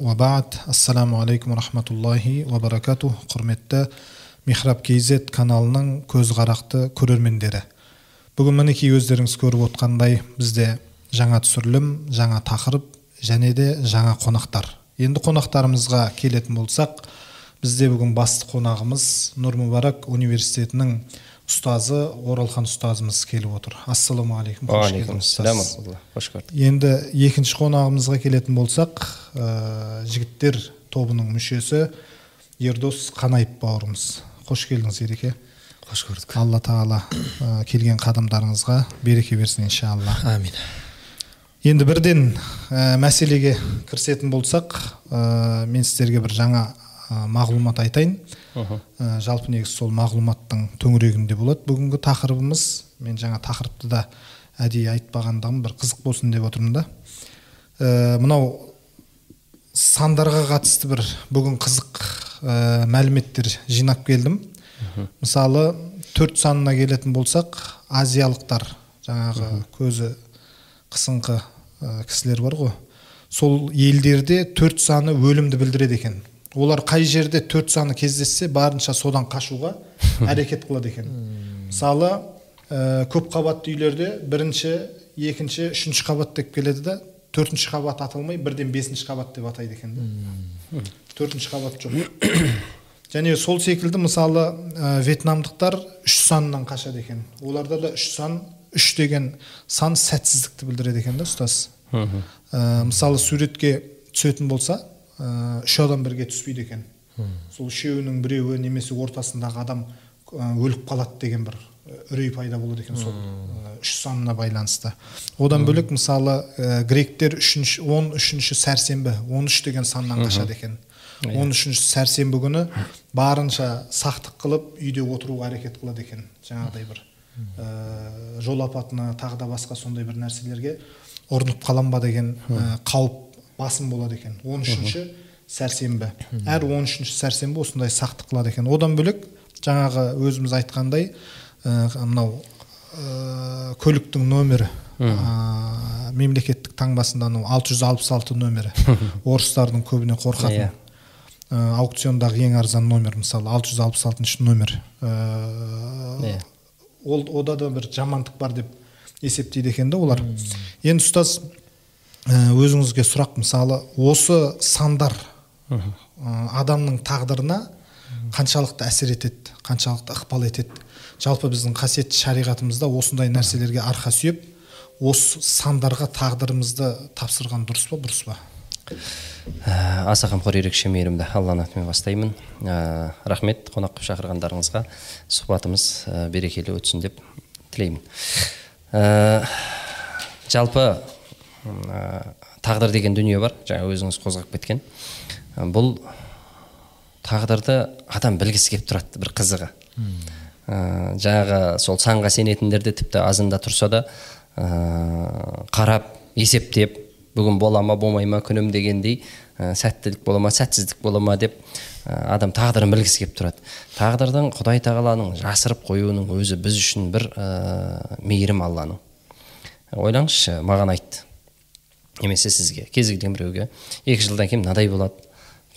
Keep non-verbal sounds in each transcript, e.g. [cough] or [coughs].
ва баад ассаламу алейкум рахматуллахи ва баракату құрметті михраб kz каналының көзқарақты көрермендері бүгін мінекей өздеріңіз көріп отқандай бізде жаңа түсірілім жаңа тақырып және де жаңа қонақтар енді қонақтарымызға келетін болсақ бізде бүгін басты қонағымыз нұр мүбарак университетінің ұстазы оралхан ұстазымыз келіп отыр ассалаумағалейкум уағалейкумассалам қош көрдік енді екінші қонағымызға келетін болсақ ә, жігіттер тобының мүшесі ердос қанаев бауырымыз қош келдіңіз ереке қош көрдік алла тағала ә, келген қадамдарыңызға береке берсін иншалла әмин енді бірден ә, мәселеге кірісетін болсақ ә, мен сіздерге бір жаңа ә, мағлұмат айтайын ә, жалпы негізі сол мағлұматтың төңірегінде болады. Бүгінгі тақырыбымыз мен жаңа тақырыпты да әдейі айтпағандығым бір қызық болсын деп отырмын да. Ә, мынау сандарға қатысты бір бүгін қызық ә, мәліметтер жинап келдім. Мысалы төрт санына келетін болсақ азиялықтар жаңағы көзі қысыңқы ә, кісілер бар ғой. Сол елдерде төрт саны өлімді білдіреді екен. Олар қай жерде төрт саны кездессе барынша содан қашуға [laughs] әрекет қылады екен. Мысалы ә, көп қабатты үйлерде бірінші екінші үшінші қабат деп келеді да төртінші қабат аталмай бірден бесінші қабат деп атайды екен да төртінші қабат жоқ. [coughs] Және сол секілді мысалы ә, вьетнамдықтар үш санынан қашады екен. Оларда да үш сан үш деген сан сәтсіздікті білдіреді екен да ұстаз. Ә, мысалы суретке түсетін болса үш адам бірге түспейді екен. Сол үшеуінің біреуі немесе ортасындағы адам ә, өліп қалады деген бір үрей пайда болады екен сол үш санына байланысты. Одан бөлек мысалы ә, гректер үшінші он үшінші сәрсенбі он үш деген саннан қашады екен. Он үшінші сәрсенбі күні барынша сақтық қылып үйде отыруға әрекет қылады екен жаңағыдай бір. Ә, жол апатына тағы да басқа сондай бір нәрселерге ұрынып қалам ба деген ә, қауіп басым болады екен. он үшінші сәрсенбі. Әр он үшінші сәрсенбі осындай сақтық қылады екен. Одан бөлек жаңағы өзіміз айтқандай ә, мынау ә, көліктің нөмірі ә, мемлекеттік таңбасында анау алты жүз алпыс алты нөмірі. Орыстардың көбіне қорқатын ә, аукциондағы ең арзан номер мысалы алты жүз алпыс алтыншы номер ә, Иә. ол ода да бір жамандық бар деп есептейді екен да олар. Енді ұстаз өзіңізге сұрақ мысалы осы сандар ә, адамның тағдырына қаншалықты әсер етеді қаншалықты ықпал етеді? Жалпы біздің қасиетті шариғатымызда осындай нәрселерге арқа сүйеп осы сандарға тағдырымызды тапсырған дұрыс па бұрыс па? Ә, аса қамқор ерекше мейірімді алланың атымен бастаймын. Ә, рахмет қонақ қылып шақырғандарыңызға. Сұхбатымыз ә, берекелі өтсін деп тілеймін. Ә, жалпы ә, тағдыр деген дүние бар. Жаңа өзіңіз қозғап кеткен. Ә, бұл тағдырды адам білгісі келіп тұрады бір қызығы. Ә, жаңағы сол санға сенетіндер де тіпті азында тұрса да ә, қарап есептеп бүгін бола ма болмай ма күнім дегендей ә, сәттілік бола ма сәтсіздік бола ма деп ә, адам тағдырын білгісі келіп тұрады. Тағдырдың құдай тағаланың жасырып қоюының өзі біз үшін бір ә, мейірім алланың. Ойлаңызшы маған айтты немесе сізге. Кез келген біреуге. Екі жылдан кейін мынадай болады.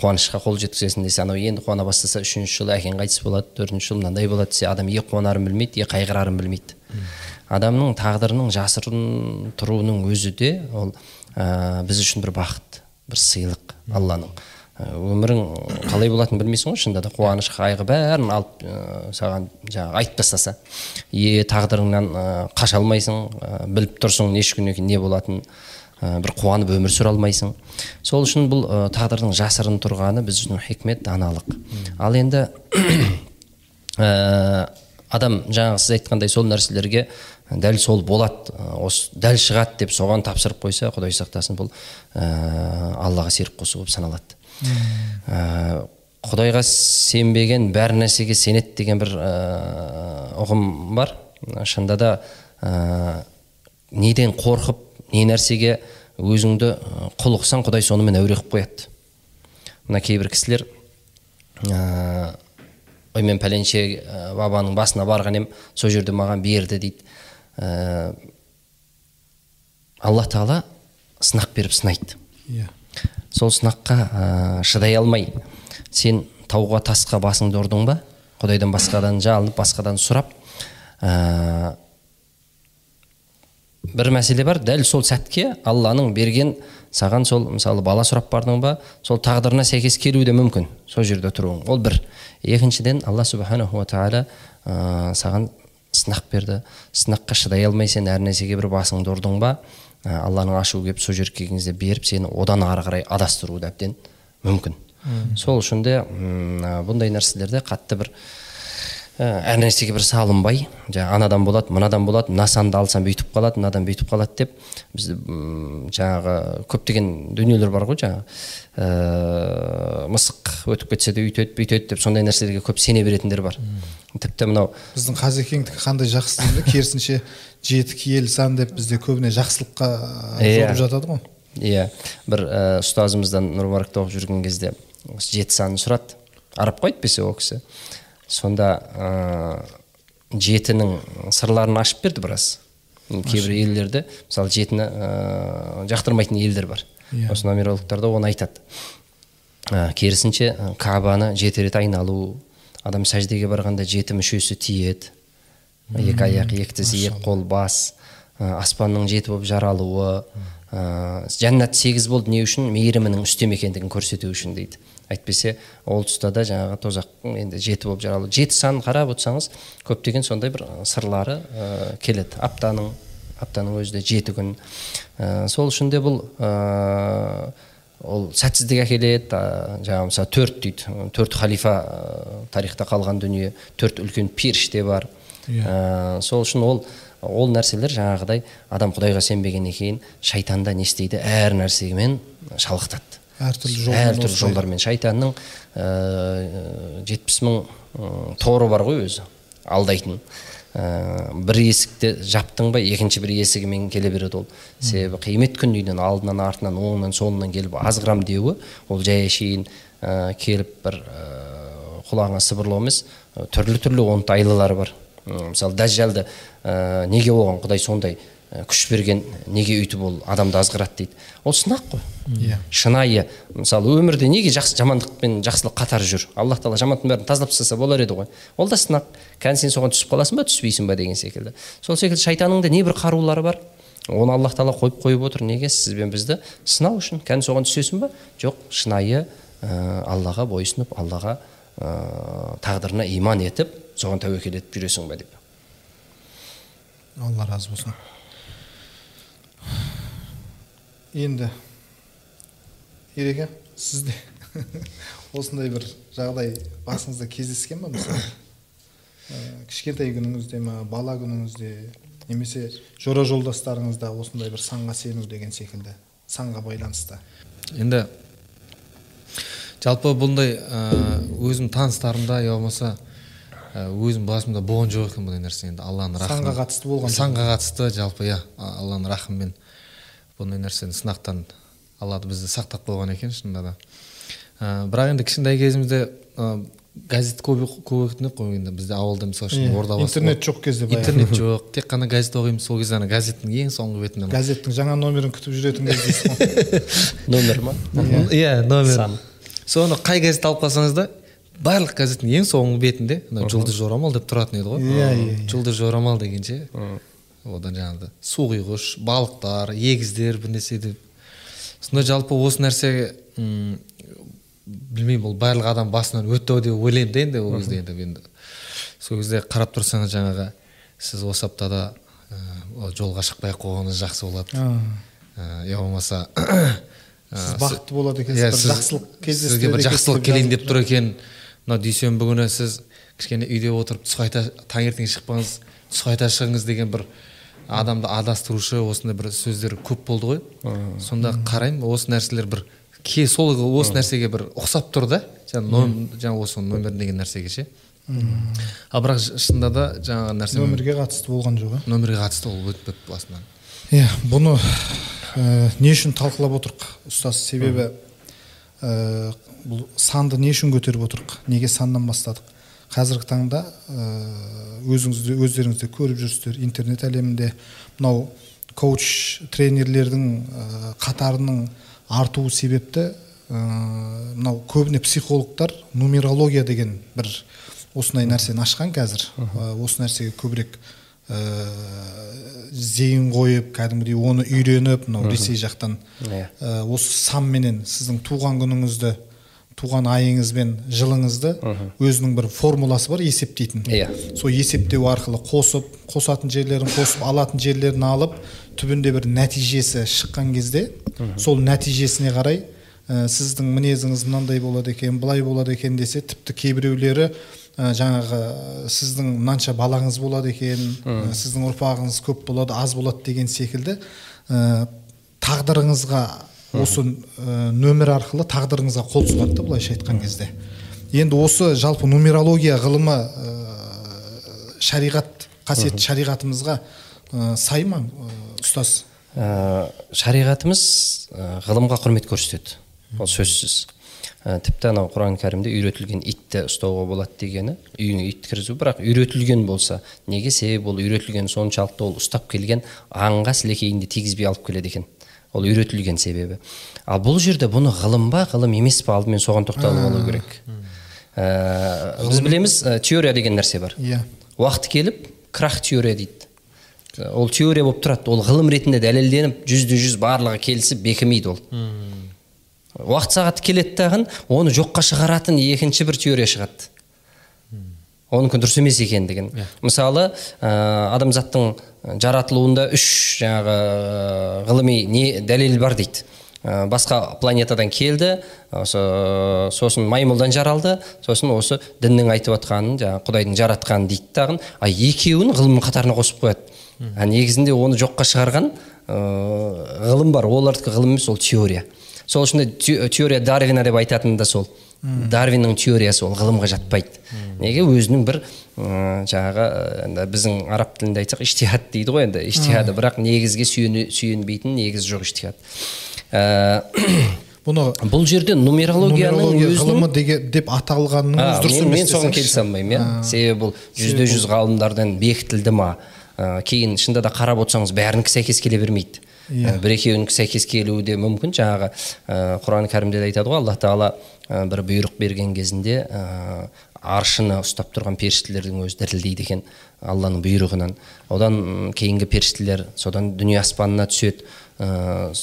Қуанышқа қол жеткізесің десе анау енді қуана бастаса үшінші жылы әкең қайтыс болады төртінші жылы мынандай болады десе адам е қуанарын білмейді е қайғырарын білмейді. Адамның тағдырының жасырын тұруының өзі де ол ә, біз үшін бір бақыт бір сыйлық алланың. Ә, өмірің қалай болатынын білмейсің ғой шынында да қуаныш қайғы бәрін алып ә, саған жаңағы айтып тастаса. Е тағдырыңнан ә, қаша алмайсың ә, біліп тұрсың неше күннен кейін не болатынын. Ә, бір қуанып өмір сүре алмайсың. Сол үшін бұл ә, тағдырдың жасырын тұрғаны біз үшін хикмет даналық. Ал енді ә, [coughs] адам жаңағы сіз айтқандай сол нәрселерге дәл сол болады осы дәл шығады деп соған тапсырып қойса құдай сақтасын бұл ә, аллаға серік қосу болып саналады. Ә, құдайға сенбеген бәр нәрсеге сенеді деген бір ә, ұғым бар. Шынында да ә, неден қорқып не нәрсеге өзіңді құл қылсаң құдай сонымен әуре қылып қояды. Мына кейбір кісілер ә, ой мен пәленше бабаның басына барған едім сол жерде маған берді дейді. Ә, алла тағала сынақ беріп сынайды. Иә. Сол сынаққа ә, шыдай алмай сен тауға тасқа басыңды ұрдың ба? Құдайдан басқадан жалынып басқадан сұрап ә, бір мәселе бар. Дәл сол сәтке алланың берген саған сол мысалы бала сұрап бардың ба сол тағдырына сәйкес келуі де мүмкін сол жерде тұруың. Ол бір. Екіншіден алла субханаху тағала ә, саған сынақ берді. Сынаққа шыдай алмай сен әр нәрсеге бір басыңды ұрдың ба ә, алланың ашуы келіп сол жерге келген кезде беріп сені одан ары қарай адастыруы да әбден мүмкін. Сол үшін де ә, бұндай нәрселерде қатты бір әр нәрсеге бір салынбай жаңағы анадан болады мынадан болады мына санды алсам бүйтіп қалады мынадан бүйтіп қалады деп. Біз жаңағы көптеген дүниелер бар ғой жаңағы ә, мысық өтіп кетсе де өйтеді бүйтеді деп сондай нәрселерге көп сене беретіндер бар. Тіпті мынау біздің қазекеңдікі қандай жақсы деймін керісінше жеті киелі сан деп бізде көбіне жақсылыққа Иә. жорып жатады ғой. Иә. Бір ә, ұстазымыздан нұрмаракта оқып жүрген кезде осы жеті санын сұрады. Араб қой әйтпесе ол кісі. Сонда ә, жетінің сырларын ашып берді біраз. Кейбір елдерде мысалы жетіні ә, жақтырмайтын елдер бар. Иә. осы нумерологтар да оны айтады. Ә, керісінше кабаны жеті рет айналу адам сәждеге барғанда жеті мүшесі тиеді. Екі аяқ екі екі қол бас ә, аспанның жеті болып жаралуы ә, жәннат сегіз болды не үшін мейірімінің үстем екендігін көрсету үшін дейді. Әйтпесе ол тұста да жаңағы тозақ енді жеті болып жаралу жеті санын қарап отырсаңыз көптеген сондай бір сырлары ә, келеді. Аптаның аптаның өзі де жеті күн. Ә, сол үшін де бұл ә, ол сәтсіздік әкеледі жаңағы мысалы төрт дейді. Төрт халифа тарихта қалған дүние төрт үлкен періште бар. Ә, сол үшін ол ол нәрселер жаңағыдай адам құдайға сенбегеннен кейін шайтан да не істейді? Әр нәрсемен шалықтады. Әртүрлі жолмен әртүрлі жолдармен. Шайтанның жетпіс мың м, торы бар ғой өзі алдайтын. Ә, бір есікті жаптың ба екінші бір есігімен келе береді ол. Себебі қиямет күнінен алдынан артынан оңынан солынан келіп азғырам деуі ол жай әшейін ә, келіп бір ә, құлағыңа сыбырлау емес ә, түрлі түрлі оңтайлылары бар мысалы дәжжалды ә, неге оған құдай сондай ә, күш берген неге өйтіп ол адамды азғырады дейді. Ол сынақ қой. Иә. шынайы. Мысалы өмірде неге жақсы жамандық пен жақсылық қатар жүр? Аллах тағала жамандықтың бәрін тазалап тастаса болар еді ғой. Ол да сынақ. Кәні сен соған түсіп қаласың ба түспейсің ба деген секілді. Сол секілді шайтанның да небір қарулары бар. Оны аллах тағала қойып қойып отыр. Неге сіз бен бізді сынау үшін? Кәні соған түсесің ба? Жоқ. Шынайы ә, аллаға бойұсынып аллаға ә, тағдырына иман етіп соған тәуекел етіп жүресің ба деп. Алла разы болсын енді ереке сізде [laughs] осындай бір жағдай басыңызда кездескен ба мысалы? Ә, кішкентай күніңізде ма бала күніңізде немесе жора жолдастарыңызда осындай бір санға сену деген секілді санға байланысты енді жалпы бұндай ә, өзім таныстарымда я болмаса өзім басымда болған жоқ екен бұндай нәрсе енді алланың рахымы. Санға қатысты болған санға қатысты жалпы иә алланың рахымымен бұндай нәрсені сынақтан алла бізді сақтап қойған екен шынында да. Ә, бірақ енді кішкентай кезімізде ә, газет көп көп оқитын едік қой енді бізде ауылда мысалы үшін Иә, ордабасы интернет жоқ кезде баяғы. интернет [laughs] жоқ тек қана газет оқимыз сол кезде ана газеттің ең соңғы бетінде газеттің жаңа номерін күтіп жүретін [laughs] кездесіз ғой. Номер ма? Иә номер. Соны қай газет алып қалсаңыз да барлық газеттің ең соңғы бетінде мына жұлдыз жорамал деп тұратын еді ғой. Иә, иә, иә. жұлдыз жорамал дегенше. Одан жаңағыдай су құйғыш балықтар егіздер бір нәрсе деп. Сонда жалпы осы нәрсеге м, білмеймін ол барлық адам басынан өтті ау деп ойлаймын да енді ол кезде енді енді. Сол кезде қарап тұрсаңыз жаңағы сіз осы аптада ә, ол жолға шықпай ақ қойғаныңыз жақсы болады. Ә, я болмаса сіз бақытты болады екенсіз Иә, бір жақсылық сізге кездестіреді бір жақсылық келейін деп тұр екен. Мынау дүйсенбі күні сіз кішкене үйде отырып түс қайта таңертең шықпаңыз түс қайта шығыңыз деген бір адамды адастырушы осындай бір сөздер көп болды ғой. Сонда қараймын осы нәрселер бір ке сол осы нәрсеге бір ұқсап тұр да. Жаңа ном- жаңа осы номер деген нәрсеге ше. Ал бірақ шынында да жаңағы нәрсе нөмірге қатысты болған жоқ иә нөмірге қатысты ол өтпепті басынан. Иә бұны ә, не үшін талқылап отырық ұстаз? Себебі ә, бұл санды не үшін көтеріп отырық? Неге саннан бастадық? Қазіргі таңда ә, өзіңіз де өздеріңіз де көріп жүрсіздер. Интернет әлемінде мынау коуч тренерлердің ә, қатарының артуы себепті ә, мынау көбіне психологтар нумерология деген бір осындай нәрсені ашқан қазір. Ә, осы нәрсеге көбірек зейін қойып кәдімгідей оны үйреніп мынау ресей жақтан. Ә, осы санменен сіздің туған күніңізді туған айыңыз бен жылыңызды өзінің бір формуласы бар есептейтін. Иә. сол есептеу арқылы қосып қосатын жерлерін қосып алатын жерлерін алып түбінде бір нәтижесі шыққан кезде сол нәтижесіне қарай ә, сіздің мінезіңіз мынандай болады екен былай болады екен десе тіпті кейбіреулері жаңағы сіздің мынанша балаңыз болады екен ә, сіздің ұрпағыңыз көп болады аз болады деген секілді. Ә, тағдырыңызға осы ә, нөмір арқылы тағдырыңызға қол сұғады да былайша айтқан кезде. Енді осы жалпы нумерология ғылымы ә, шариғат қасиетті шариғатымызға ә, сай ма ә, ұстаз? Ә, шариғатымыз ә, ғылымға құрмет көрсетеді. Ол сөзсіз. ә, тіпті анау құран кәрімде үйретілген итті ұстауға болады дегені үйіңе ит кіргізу. Бірақ үйретілген болса неге себебі ол үйретілген соншалықты ол ұстап келген аңға сілекейін де тигізбей алып келеді екен? Ол үйретілген себебі. Ал бұл жерде бұны ғылым ба ғылым емес па? Алдымен соған тоқталып алу керек. Ә, біз білеміз ә, теория деген нәрсе бар. Иә. Уақыт келіп крах теория дейді. Ол теория болып тұрады. Ол ғылым ретінде дәлелденіп жүзде жүз барлығы келісіп бекімейді ол. Уақыт сағаты келеді дағы оны жоққа шығаратын екінші бір теория шығады. Оныкі дұрыс емес екендігін. Мысалы ә, адамзаттың жаратылуында үш жаңағы ғылыми не дәлел бар дейді. Ә, басқа планетадан келді осы сосын маймылдан жаралды сосын осы діннің айтып жатқанын жаңағы құдайдың жаратқанын дейді тағын а екеуін ғылымның қатарына қосып қояды. А негізінде оны жоққа шығарған ғылым бар. Олардікі ғылым емес ол теория. Сол үшін де те- теория дарвина деп айтатыны да сол. Дарвиннің теориясы ол ғылымға жатпайды. Неге? Өзінің бір ы, жаңағы енді біздің араб тілінде айтсақ иштихад дейді ғой енді иштихады бірақ негізге сүйенбейтін негізі жоқ иштихад Ә, [coughs] бұны бұл жерде нумерологияның ғылымы деп аталғаныңыз А, дұрыс емес мен соған келісе алмаймын иә себебі бұл жүзде жүз ғалымдардан бекітілді ма? Ә, кейін шынында да қарап отырсаңыз бәрінікі сәйкес келе бермейді. Иә. Ә, бір екеуінікі сәйкес келуі де мүмкін. Жаңағы ә, құран кәрімде де айтады ғой алла тағала ә, бір бұйрық берген кезінде ә, аршыны ұстап тұрған періштелердің өзі дірілдейді екен алланың бұйрығынан. Одан кейінгі періштелер содан дүние аспанына түседі. Ә,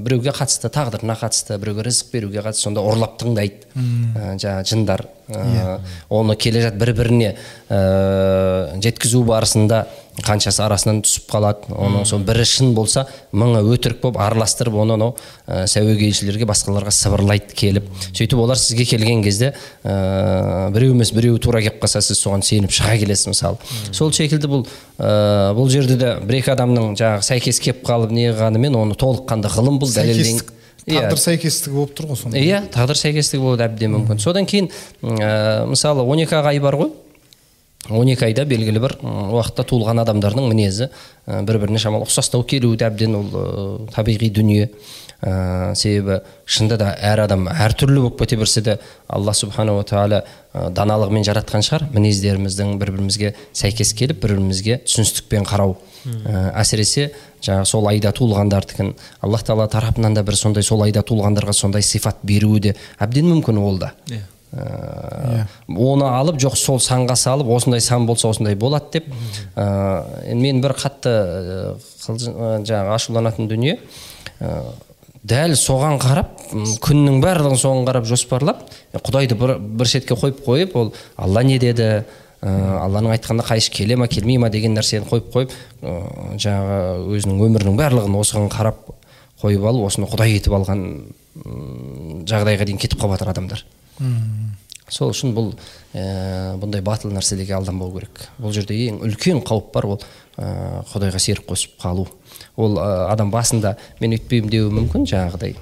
біреуге қатысты тағдырына қатысты біреуге рызық беруге қатысты сонда ұрлап тыңдайды ә, жаңағы жындар. Ә, оны келе жат бір біріне ә, жеткізу барысында қаншасы арасынан түсіп қалады. Оның сол бірі шын болса мыңы өтірік болып араластырып оны анау ә, сәуегейшілерге басқаларға сыбырлайды келіп. Сөйтіп олар сізге келген кезде ә, біреу емес біреу тура келіп қалса сіз соған сеніп шыға келесіз мысалы. Сол секілді бұл ә, бұл жерде де бір екі адамның жаңағы сәйкес келіп қалып не қылғанымен оны толыққанды ғылым бұл дәлелден сәйкестік тағдыр сәйкестігі болып тұр ғой сонда. Иә тағдыр сәйкестігі болуы әбден мүмкін. Содан кейін ә, мысалы 12 ақ ай бар ғой. 12 айда белгілі бір уақытта туылған адамдардың мінезі бір біріне шамалы ұқсастау келуі де әбден ол табиғи дүние. Ә, себебі шынында да әр адам әртүрлі болып кете берсе де алла субханала тағала ә, даналығымен жаратқан шығар. Мінездеріміздің бір бірімізге сәйкес келіп бір бірімізге түсіністікпен қарау. Ә, әсіресе жаңағы сол айда туылғандардікін аллах тағала тарапынан да бір сондай сол айда туылғандарға сондай сипат беруі де әбден мүмкін ол да. Иә. Ә, оны алып жоқ сол санға салып осындай сан болса осындай болады деп. Ә, мен бір қатты ә, жаңағы ашуланатын дүние. Ә, дәл соған қарап күннің барлығын соған қарап жоспарлап құдайды бір, бір шетке қойып қойып ол алла не деді? Ә, алланың айтқанына қайшы келе ма келмей ма? деген нәрсені қойып қойып ә, жаңағы өзінің өмірінің барлығын осыған қарап қойып алып осыны құдай етіп алған жағдайға дейін кетіп қалып адамдар. Сол үшін бұл ә, бұндай батыл нәрселерге алданбау керек. Бұл жерде ең үлкен қауіп бар ол ә, құдайға серік қосып қалу. Ол ә, адам басында мен өйтпеймін деуі мүмкін жаңағыдай.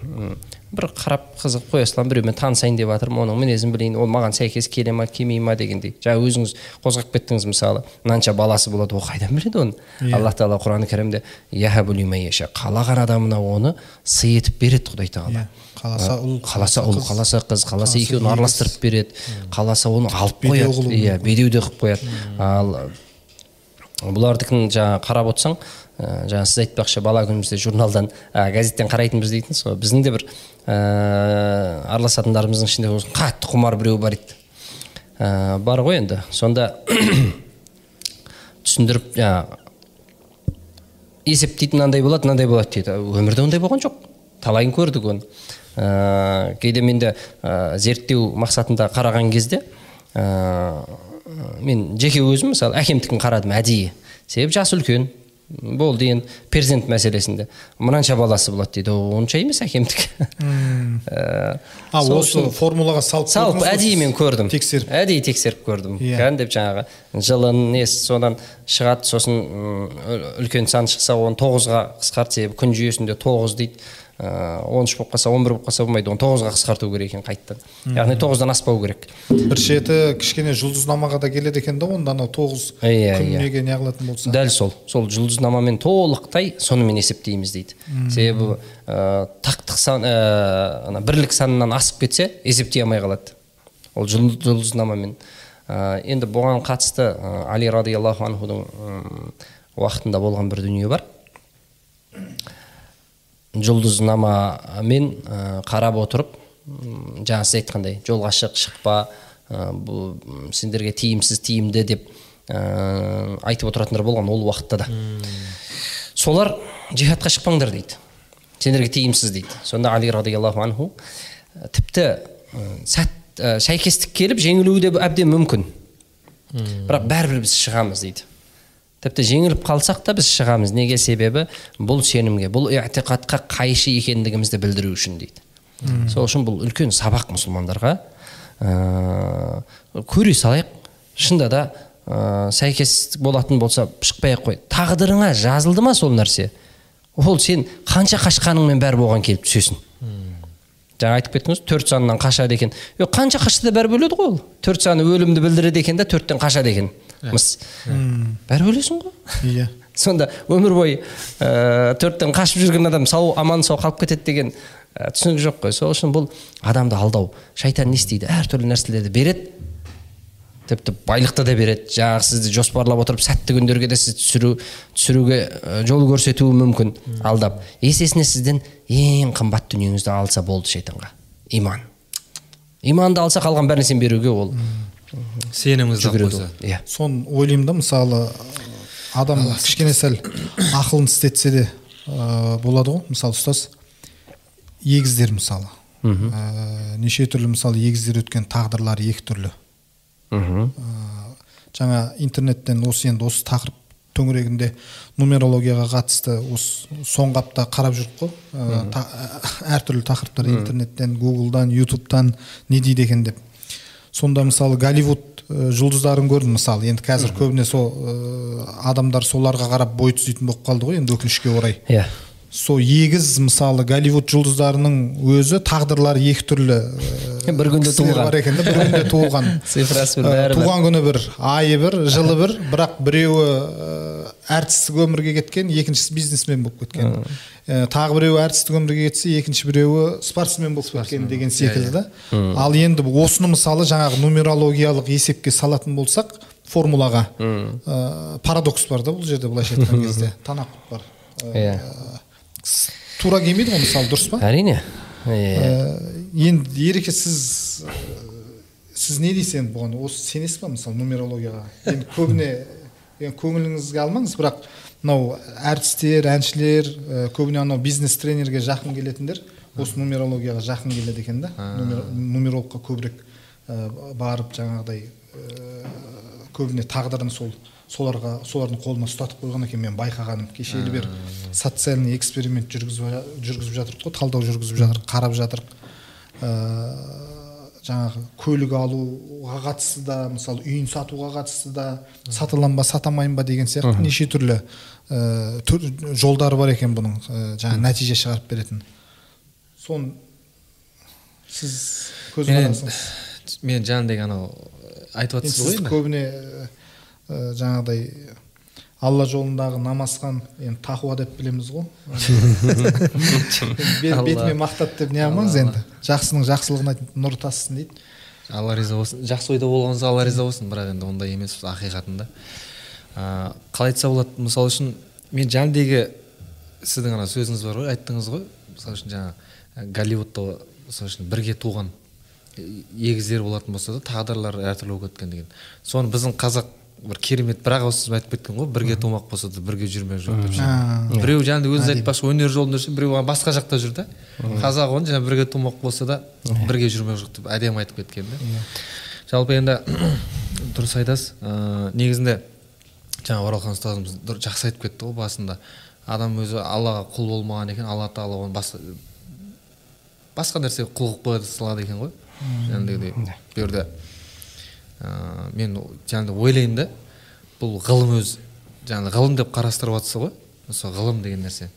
Бір қарап қызығып қоя саламын біреумен танысайын деп жатырмын оның мінезін білейін. Ол маған сәйкес келе ма келмей ма дегендей. Жаңа өзіңіз қозғап кеттіңіз мысалы. Мынанша баласы болады ол қайдан біледі оны? Алла тағала құран кәрімде қалаған адамына оны сый етіп береді құдай тағала. Иә. Қаласа ұл қаласа ұл қаласа қыз қаласа екеуін араластырып береді. Қаласа оны алып қояды. иә бедеу де қылып қояды. Ал бұлардікін жаңағы қарап отырсаң ә, жаңа сіз айтпақшы бала күнімізде журналдан ә, газеттен қарайтынбыз дейтінсіз ғой. Біздің де бір ә, араласатындарымыздың ішінде осы қатты құмар біреу бар еді. Ә, бар ғой енді. Сонда [coughs] түсіндіріп жаңағы есептейтін мынандай болады мынандай болады дейді. Өмірде ондай болған жоқ. Талайын көрдік оны. Ә, кейде менде ә, зерттеу мақсатында қараған кезде ә, мен жеке өзім мысалы әкемдікін қарадым әдейі. Себебі жасы үлкен болды енді перзент мәселесінде. Мынанша баласы болады дейді онша емес әкемдікі [laughs] а осы формулаға салып салып әдейі мен көрдім. Тексеріп. Әдейі тексеріп көрдім. Иә. Кәдімгідеп жаңағы жылын несі содан шығады сосын үлкен сан шықса оны тоғызға қысқарт себебі күн жүйесінде тоғыз дейді. Он үш болып қалса он бір болып қалса болмайды оны тоғызға қысқарту керек екен қайтадан. Яғни тоғыздан аспау керек. Бір шеті кішкене жұлдызнамаға да келеді екен да онда анау тоғыз иә күн иә неге неғылатын болса. Дәл сол сол жұлдызнамамен толықтай сонымен есептейміз дейді. Себебі ә, тақтық сан ә, ана бірлік санынан асып кетсе есептей алмай қалады. Ол жұл- жұлдызнамамен. Ә, енді бұған қатысты ә, али радиаллаху анхудың уақытында болған бір дүние бар. Жұлдызнамамен ә, қарап отырып жаңа сіз айтқандай жолға шық шықпа ә, бұл сендерге тиімсіз тиімді деп ә, айтып отыратындар болған ол уақытта да. Солар жихадқа шықпаңдар дейді. Сендерге тиімсіз дейді. Сонда али радиаллаху анху тіпті сәт ә, сәйкестік келіп жеңілуі де әбден мүмкін. Бірақ бәрібір біз шығамыз дейді. Тіпті жеңіліп қалсақ та біз шығамыз. Неге себебі? Бұл сенімге бұл иғтиқатқа қайшы екендігімізді білдіру үшін дейді. Сол үшін бұл үлкен сабақ мұсылмандарға. Ә, көре салайық. Шынында да ә, сәйкес болатын болса шықпай ақ қой. Тағдырыңа жазылды ма сол нәрсе? Ол сен қанша қашқаныңмен бәрібір оған келіп түсесің. Жаңа айтып кеттіңіз төрт санынан қашады екен. Е қанша қашса да бәрібір өледі ғой ол. Төрт саны өлімді білдіреді екен да төрттен қашады екен. Мыс бәрібір өлесің ғой иә сонда өмір бойы ә, төрттен қашып жүрген адам сау аман сау қалып кетеді деген ә, түсінігі жоқ қой сол үшін бұл адамды алдау шайтан не істейді әртүрлі нәрселерді береді тіпті байлықты да береді жаңағы сізді жоспарлап отырып сәтті күндерге де сізді түсіру түсіруге жол көрсетуі мүмкін алдап есесіне сізден ең қымбат дүниеңізді алса болды шайтанға иман иманды алса қалған бар нәрсені беруге ол алып жүгіреді иә. Соны ойлаймын да мысалы адам кішкене сәл ақылын істетсе де ә, болады ғой. Мысалы ұстаз егіздер мысалы. Ә, неше түрлі мысалы егіздер өткен тағдырлары екі түрлі. Мхм. Ә, жаңа интернеттен осы енді осы тақырып төңірегінде нумерологияға қатысты осы соңғы апта қарап жүрдік қой. Ә, та- әртүрлі тақырыптар интернеттен гуглдан ютубтан не дейді екен деп. Сонда мысалы голливуд ә, жұлдыздарын көрдім мысалы. Енді қазір көбіне сол ә, адамдар соларға қарап бой түзейтін болып қалды ғой енді өкінішке орай. Иә. Сол егіз мысалы голливуд жұлдыздарының өзі тағдырлары екі түрлі [laughs] Бір күнде туылған. [laughs] бар екен да бір күнде туылған. Цифрасы бір Ә, бәрі туған күні бір айы бір жылы бір бірақ біреуі ә, әртістік өмірге кеткен екіншісі бизнесмен болып кеткен. Ә, тағы біреуі әртістік өмірге кетсе екінші біреуі спортсмен болып кеткен деген секілді да. Ал енді осыны мысалы жаңағы нумерологиялық есепке салатын болсақ формулаға ә, парадокс бар да бұл жерде былайша айтқан [laughs] кезде. Танақұт бар. Иә. Тура келмейді ғой мысалы дұрыс па? әрине. Иә енді ереке сіз ә, сіз не дейсіз енді бұған? Осы сенесіз ба мысалы нумерологияға? Енді көбіне енді көңіліңізге алмаңыз бірақ мынау әртістер әншілер ә, көбіне анау бизнес тренерге жақын келетіндер осы нумерологияға жақын келеді екен да. Нумер- нумерологқа көбірек ә, барып жаңағыдай ә, көбіне тағдырын сол соларға солардың қолына ұстатып қойған екен. Мен байқағаным кешелі бері социальный эксперимент жүргізіп жүргізіп жатырмық қой талдау жүргізіп жатырмық қарап жатырмық ә, жаңағы көлік алуға қатысты да мысалы үйін сатуға қатысты да сатылам ба сатамайын ба деген сияқты неше түрлі ә, түр, жолдары бар екен бұның ә, жаңағы нәтиже шығарып беретін. Соны сіз көз мен, мен жаңағыдай анау айтып жатсыз ғой көбіне ә, жаңағыдай алла жолындағы намазхан енді тақуа деп білеміз ғой. [laughs] Бетіме мақтады деп не қылмаңыз енді? Жақсының жақсылығын айтып нұр тасысын дейді. Алла риза болсын. Жақсы ойда болғаныңызға алла риза болсын. Бірақ енді ондай емес ақиқатында. Ә, қалай айтса болады? Мысалы үшін мен жаңағыдегі сіздің ана сөзіңіз бар ғой айттыңыз ғой. Мысалы үшін жаңа ә, голливудта мысалы үшін бірге туған егіздер болатын болса да тағдырлары әртүрлі болып кеткен деген. Соны біздің қазақ бір керемет бір ақ ауыз айтып кеткен ғой бірге тумақ болса да бірге жүрмек жоқ деп ше біреу жаңағыдай өзіңіз айтпақшы өнер жолында жүрсе біреу басқа жақта жүр да. Қазақ оны жаңағы бірге тумақ болса да бірге жүрмек жоқ деп әдемі айтып кеткен да. Жалпы енді [coughs] дұрыс айтасыз. Ыыы негізінде жаңа оралхан ұстазымыз дұр- жақсы айтып кетті ғой басында. Адам өзі аллаға құл болмаған екен алла тағала оны басқа басқа нәрсеге құл қылып қоя салады екен ғой. Жаңағыдай бұл жерде ыыы мен жаңағыдай ойлаймын да бұл ғылым өзі жаңағы ғылым деп қарастырып жатса ғой осы ғылым деген нәрсе.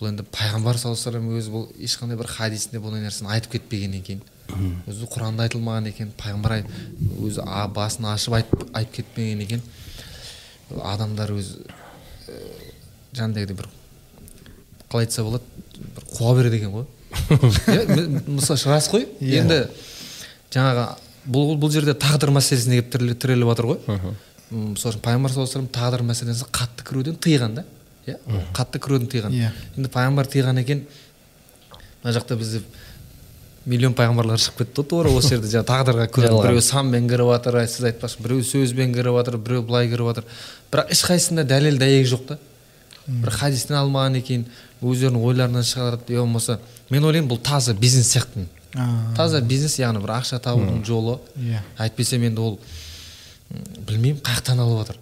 Бұл енді пайғамбар саллаллаху алейhi вассалам өзі бұл ешқандай бір хадисінде бұндай нәрсені айтып кетпеген екен. Өзі құранда айтылмаған екен пайғамбар ай- өзі басын ашып айтып, айтып кетпеген екен. Адамдар өзі ә, жаңағыдай бір қалай айтса болады бір қуа береді екен ғой. [laughs] Мысалы рас қой. Иә. енді жаңағы бұл бұл жерде тағдыр мәселесіне келіп тіреліп жатыр ғой. Мысалы үшін пайғамбар саллаллаху алейhi вассалам тағдыр мәселесін қатты кіруден тыйған да иә? Қатты кіруден тыйған. Иә. енді пайғамбар тыйған екен мына жақта бізде миллион пайғамбарлар шығып кетті ғой тура осы жерде. Жаңағы тағдырға [laughs] біреу санмен кіріп жатыр сіз айтпақшы біреу сөзбен кіріп жатыр біреу былай кіріп жатыр. Бірақ ешқайсысында дәлел дәйегі жоқ та. Бір хадистен алмаған екен өздерінің ойларынан шығарады. Я болмаса мен ойлаймын бұл таза бизнес сияқты. Таза бизнес яғни бір ақша табудың жолы. Иә. әйтпесе енді ол білмеймін қай жақтан алып жатыр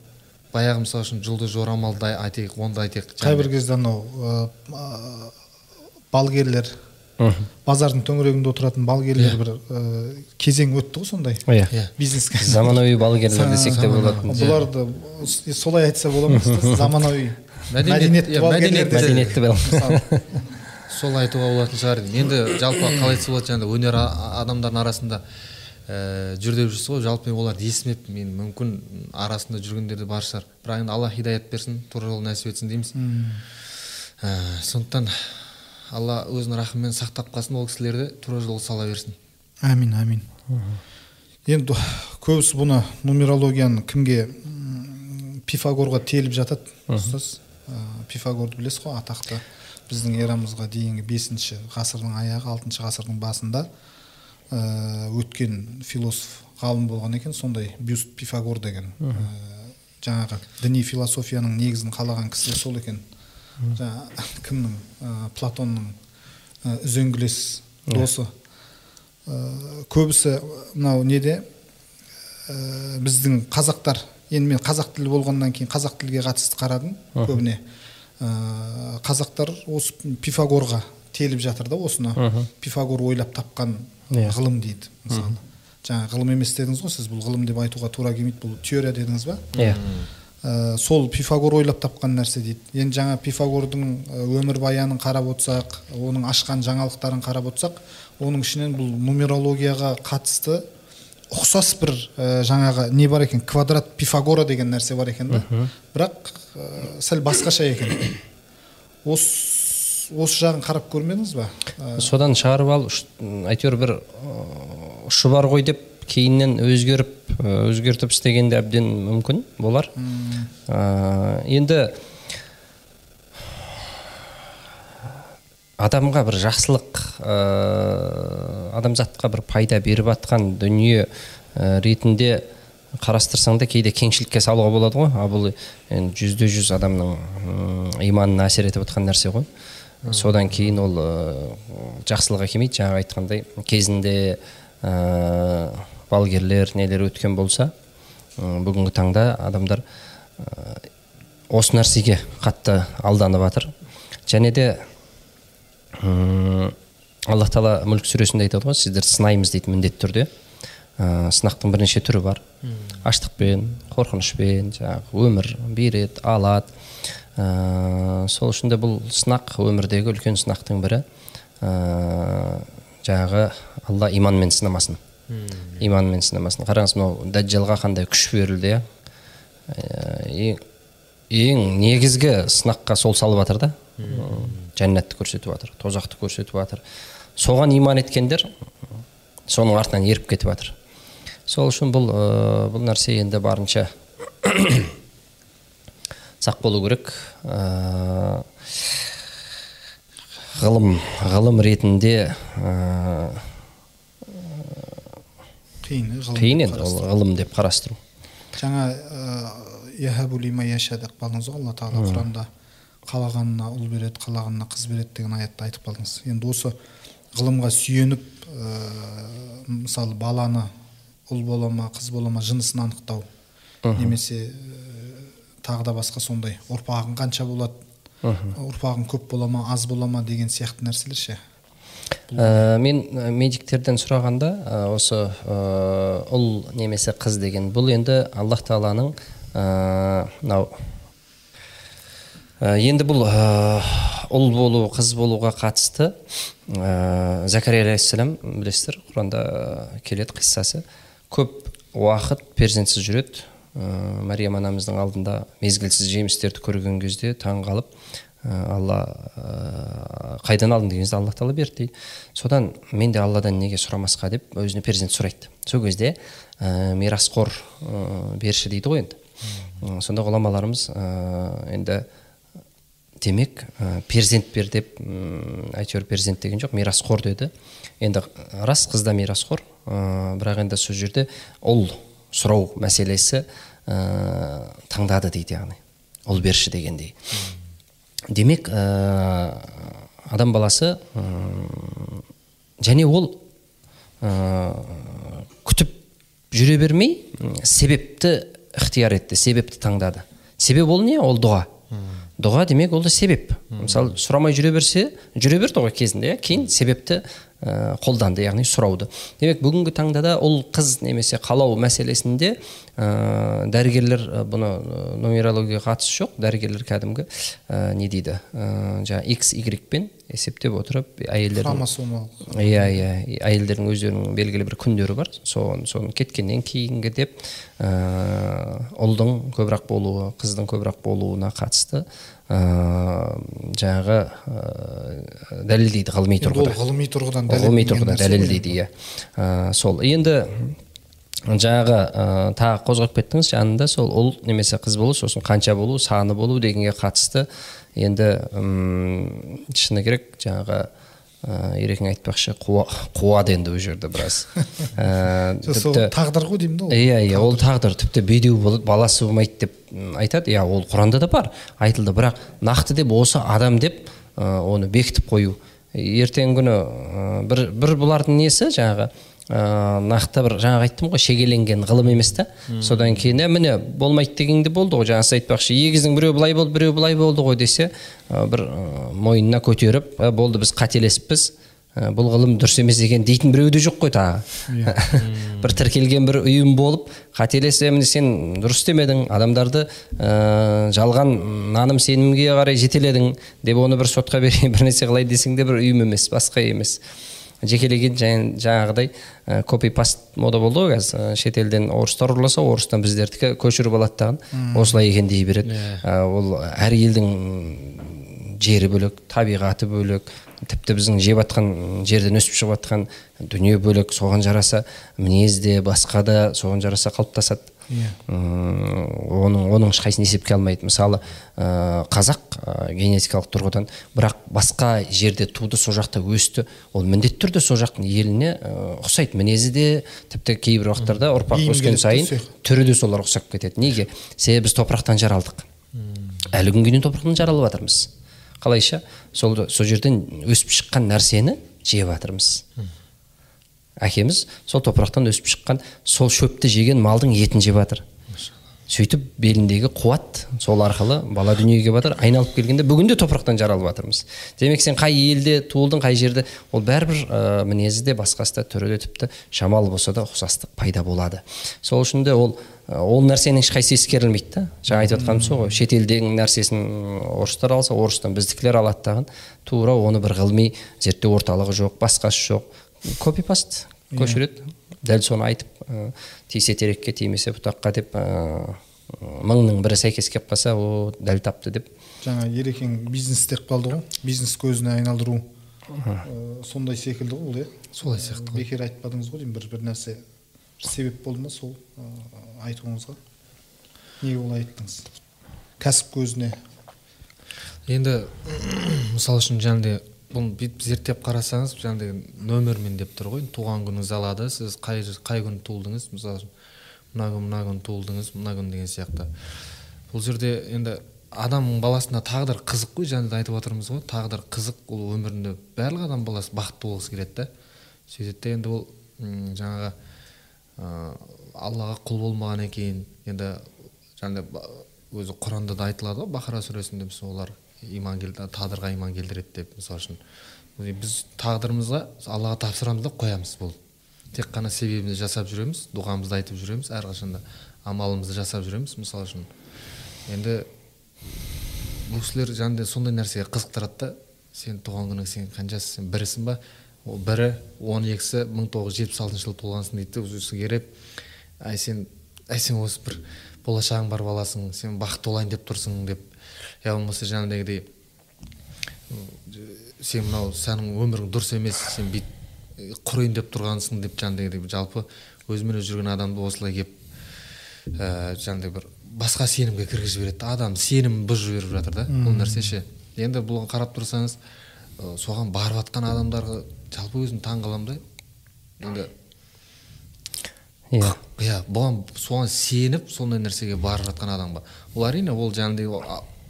баяғы мысалы үшін жұлдыз жорамалды ай- айтайық онда айтайық. Қай бір кезде анау ә, балгерлер базардың төңірегінде отыратын балгерлер бір ә, кезең өтті ғой сондай. Иә. Иә. Бизнеске. Заманауи балгерлер десек те болады бұларды с- солай айтса бола ма? [laughs] Заманауи. Мәдениет- мәдениетті [laughs] сол айтуға болатын шығар енді жалпы қалай айтса болады жаңағыдай өнер а- адамдардың арасында ә, жүр деп жүрсіз ғой жалпы мен оларды естімеппін мен мүмкін арасында жүргендер де бар шығар. Бірақ енді алла хидаят берсін тура жол нәсіп етсін дейміз. Ә, сондықтан алла өзінің рахымымен сақтап қалсын ол кісілерді тура жол сала берсін. Әмин әмин енді көбісі бұны нумерологияны кімге пифагорға теліп жатады ұстаз? Ә, пифагорды білесіз ғой атақты. Біздің эрамызға дейінгі бесінші ғасырдың аяғы алтыншы ғасырдың басында ә, өткен философ ғалым болған екен сондай бюст пифагор деген Ә, жаңағы діни философияның негізін қалаған кісі сол екен. Жаңа кімнің ә, платонның ә, үзеңгілес досы. Ә, көбісі мынау неде? Ә, біздің қазақтар енді мен қазақ тілі болғаннан кейін қазақ тілге қатысты қарадым көбіне. Қазақтар осы пифагорға теліп жатыр да осыны. Пифагор ойлап тапқан ғылым дейді мысалы. Жаңа ғылым емес дедіңіз ғой сіз бұл ғылым деп айтуға тура келмейді бұл теория дедіңіз ба? Иә. Ә, сол пифагор ойлап тапқан нәрсе дейді. Енді жаңа пифагордың ә, өмірбаянын қарап отырсақ оның ашқан жаңалықтарын қарап отырсақ оның ішінен бұл нумерологияға қатысты ұқсас бір ә, жаңағы не бар екен квадрат пифагора деген нәрсе бар екен да. Бірақ ә, сәл басқаша екен. Осы осы жағын қарап көрмедіңіз ба? Ә, содан шығарып алып әйтеуір бір ы, ұшы бар ғой деп кейіннен өзгеріп өзгертіп істеген де әбден мүмкін болар. Ә, енді адамға бір жақсылық ә, адамзатқа бір пайда беріп жатқан дүние ә, ретінде қарастырсаң да кейде кеңшілікке салуға болады ғой. А бұл енді жүзде жүз адамның иманына әсер етіп жатқан нәрсе ғой. Содан кейін ол ә, жақсылық әкелмейді жаңағы айтқандай кезінде ә, балгерлер нелер өткен болса бүгінгі таңда адамдар ә, осы нәрсеге қатты алданып жатыр және де м, алла тағала мүлк сүресінде айтады ғой сіздерді сынаймыз дейді міндетті түрде. Ә, сынақтың бірнеше түрі бар. Аштықпен қорқынышпен жаңағы өмір береді алады ә, сол үшін де бұл сынақ өмірдегі үлкен сынақтың бірі. Ә, жаңағы алла иманмен сынамасын. Иманмен сынамасын. Қараңыз мынау дәджалға қандай күш берілді иә? Ең, ең негізгі сынаққа сол салып жатыр да. Жәннатты көрсетіп жатыр тозақты көрсетіп жатыр. Соған иман еткендер соның артынан еріп кетіп жатыр. Сол үшін бұл ә, бұл нәрсе енді барынша [coughs] сақ болу керек. Ә, ғылым ғылым ретінде ә, қиын ғылым қиын енді ол ғылым деп қарастыру. Жаңа яхабу лима яша деп қалдыңыз ғой алла тағала құранда. Қалағанына ұл береді қалағанына қыз береді деген аятты айтып қалдыңыз. Енді осы ғылымға сүйеніп ә, мысалы баланы ұл бола ма қыз бола ма жынысын анықтау. Немесе ә, тағы да басқа сондай. Ұрпағың қанша болады? Ұрпағың көп бола ма аз бола ма деген сияқты нәрселер ше? Ә, мен ә, медиктерден сұрағанда ә, осы ә, ұл немесе қыз деген бұл енді аллах тағаланың мынау ә, енді бұл ұл болу қыз болуға қатысты ә, закария алейхисалам білесіздер құранда келеді қиссасы. Көп уақыт перзентсіз жүреді. Ә, мариям анамыздың алдында мезгілсіз жемістерді көрген кезде таң қалып ә, алла ә, қайдан алдың деген кезде алла тағала берді дейді. Содан мен де алладан неге сұрамасқа деп өзіне перзент сұрайды. Сол кезде ә, мирасқор ә, берші дейді ғой енді. Сонда ғұламаларымыз ә, енді демек ә, перзент бер деп әйтеуір перзент деген жоқ мирасқор деді. Енді рас қыз да мирасқор. Ә, бірақ енді сол жерде ұл сұрау мәселесі ә, таңдады дейді яғни. Ұл берші дегендей. Демек ә, адам баласы м, және ол ә, күтіп жүре бермей себепті ықтияр етті себепті таңдады. Себеп ол не? Ол дұға. Дұға демек ол да себеп. Мысалы сұрамай жүре берсе жүре берді ғой кезінде иә кейін себепті ә, қолданды яғни сұрауды. Демек бүгінгі таңда да ұл қыз немесе қалау мәселесінде ә, дәрігерлер ә, бұны нумерологияға қатысы жоқ дәрігерлер кәдімгі ә, не дейді ә, жаңағы x y пен есептеп отырып әйелдердің хромосомалық иә иә әйелдердің өздерінің белгілі бір күндері бар. Соны соны кеткеннен кейінгі деп ә, ұлдың көбірек болуы қыздың көбірек болуына қатысты ә, жаңағы ә, дәлелдейді ғылыми тұрғыда. ғылыми тұрғыдан ғылыми дәлелденген тұрғыда нәрсе ғой дәлелдейді иә. Ә, сол енді жаңағы ә, тағы қозғап кеттіңіз жанында сол ұл немесе қыз болу сосын қанша болу саны болу дегенге қатысты енді шыны керек жаңағы ә, ерекең айтпақшы қуа, қуады енді ол жерде біраз. [laughs] Ә, сол тіпті тағдыр ғой деймін да ол. Иә иә ол тағдыр. тіпті бедеу болады баласы болмайды деп айтады. Иә ол құранда да бар айтылды. Бірақ нақты деп осы адам деп ә, оны бекітіп қою. Ертеңгі күні ә, бір, бір бұлардың несі жаңағы ә, нақты бір жаңағы айттым ғой шегеленген ғылым емес та содан кейін «Ә, міне болмайды дегенде болды ғой. Жаңа сіз айтпақшы егіздің біреуі былай болды біреуі былай болды ғой десе ә, бір ә, мойнына көтеріп «Ә, болды біз қателесіппіз ә, бұл ғылым дұрыс емес екен дейтін біреу де жоқ қой тағы. [laughs] Бір тіркелген бір ұйым болып қателесе міне сен дұрыс істемедің адамдарды ә, жалған наным сенімге қарай жетеледің деп оны бір сотқа берейін [laughs] бір нәрсе қылайын десең де бір ұйым емес басқа емес жекелеген жаңағыдай ә, копи паст мода болды ғой қазір. Ә, шетелден орыстар ұрласа орыстан біздердікі көшіріп алады дағы осылай екен дей береді. Ә, ол әр елдің жері бөлек табиғаты бөлек тіпті біздің жеп жатқан жерден өсіп шығып жатқан дүние бөлек. Соған жараса мінез де басқа да соған жараса қалыптасады. М, оның оның ешқайсысын есепке алмайды. Мысалы ә, қазақ ә, генетикалық тұрғыдан. Бірақ басқа жерде туды сол жақта өсті. Ол міндетті түрде сол жақтың еліне ә, ұқсайды. Мінезі де тіпті кейбір уақыттарда ұрпақ өскен сайын түрі де соларға ұқсап кетеді. Неге? Себебі біз топырақтан жаралдық. Әлі күнге дейін топырақтан жаралып жатырмыз. Қалайша? Сол сол жерден өсіп шыққан нәрсені жеп жатырмыз. Әкеміз сол топырақтан өсіп шыққан сол шөпті жеген малдың етін жеп жатыр. Сөйтіп беліндегі қуат сол арқылы бала дүниеге батыр айналып келгенде бүгін де топырақтан жаралып жатырмыз. Демек сен қай елде туылдың қай жерде ол бәрібір ә, мінезі де басқасы да түрі де тіпті шамалы болса да ұқсастық пайда болады. Сол үшін де ол ол нәрсенің ешқайсысы ескерілмейді да. Жаңа айтып жатқаным сол ғой шетелдің нәрсесін орыстар алса орыстан біздікілер алады дағы тура оны бір ғылыми зерттеу орталығы жоқ басқасы жоқ. Копи паст көшіреді. Дәл соны айтып ә, тисе терекке тимесе бұтаққа деп ә, мыңның бірі сәйкес келіп қалса о дәл тапты деп. Жаңа ерекең бизнес деп қалды ғой. Бизнес көзіне айналдыру Э, сондай секілді ғой ол иә? Солай сияқты ғой. Бекер айтпадыңыз ғой деймін бір бір нәрсе. Бір себеп болды ма сол э, айтуыңызға? Неге олай айттыңыз? Кәсіп көзіне. Енді [coughs] мысалы үшін жаңағыдай бұны бүйтіп зерттеп қарасаңыз жаңағыдай нөмірмен деп тұр ғой. Туған күніңіз алады сіз қай қай күні туылдыңыз? Мысалы үшін мына күн мына күні туылдыңыз мына күн деген сияқты. Бұл жерде енді адамның баласына тағдыр қызық қой жаңа айтып отырмыз ғой. Тағдыр қызық ол өмірінде барлық адам баласы бақытты болғысы келеді да. Сөйтеді де енді ол жаңағы ә, аллаға құл болмағаннан кейін енді жаңағыдай өзі құранда да айтылады ғой бақара сүресінде мысалы олар иман тағдырға иман келтіреді деп мысалы үшін. Біз тағдырымызға аллаға тапсырамыз да қоямыз бұл. Тек қана себебімізді жасап жүреміз дұғамызды айтып жүреміз әрқашанда амалымызды жасап жүреміз мысалы үшін. Енді бұл кісілер жаңағыдай сондай нәрсеге қызықтырады да сен туған күнің сен қаншасы сен бірісің ба? Ол бірі он екісі мың тоғыз жүз жетпіс алтыншы жылы туылғансың дейді осы керек әй сен әй сен осы бір болашағың бар баласың сен бақытты болайын деп тұрсың деп я болмаса жаңағыдегідей сен мынау сенің өмірің дұрыс емес сен бүйтіп құрайын деп тұрғансың деп жаңағыдей жалпы өзімен өзі жүрген адамды осылай келіп ә, жаңағыдай бір басқа сенімге кіргізіп жібереді да адам сенімін бұзып жіберіп жатыр да бұл нәрсе ше. Енді бұл қарап тұрсаңыз ә, соған барып жатқан адамдарға жалпы өзім таң қаламын да. Енді иә. иә бұған соған сеніп сондай нәрсеге барып жатқан адамға ол әрине ол жаңағыдай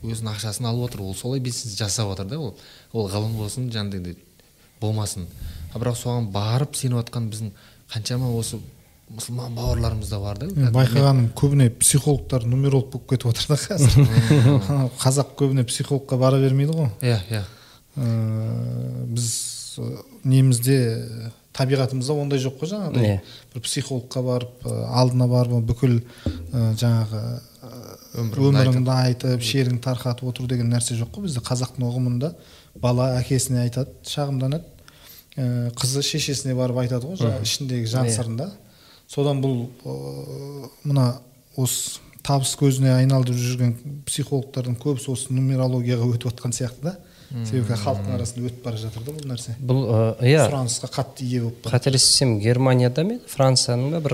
өзінің ақшасын алып отыр ол солай бизнес жасап жатыр да ол. Ол ғылым болсын жаңағыдай болмасын. А бірақ соған барып сеніп жатқан біздің қаншама осы мұсылман бауырларымыз да бар да. Байқағаным көбіне психологтар нумеролог болып кетіп отыр да қазір. [laughs] Қазақ көбіне психологқа бара бермейді ғой. Иә иә. Біз немізде табиғатымызда ондай жоқ қой жаңағыдай. Иә. Бір психологқа барып алдына барып бүкіл жаңағы өміріңді айтып шеріңді тарқатып отыру деген нәрсе жоқ қой бізде қазақтың ұғымында. Бала әкесіне айтады шағымданады. Қызы шешесіне барып айтады ғой жаңағы ішіндегі жан сырын да содан бұл мына осы табыс көзіне айналдырып жүрген психологтардың көбісі осы нумерологияға өтіп жатқан сияқты да. Себебі халықтың арасында өтіп бара жатыр да бұл нәрсе. Бұл иә. Сұранысқа қатты ие болып қателеспесем германияда ма францияның ба бір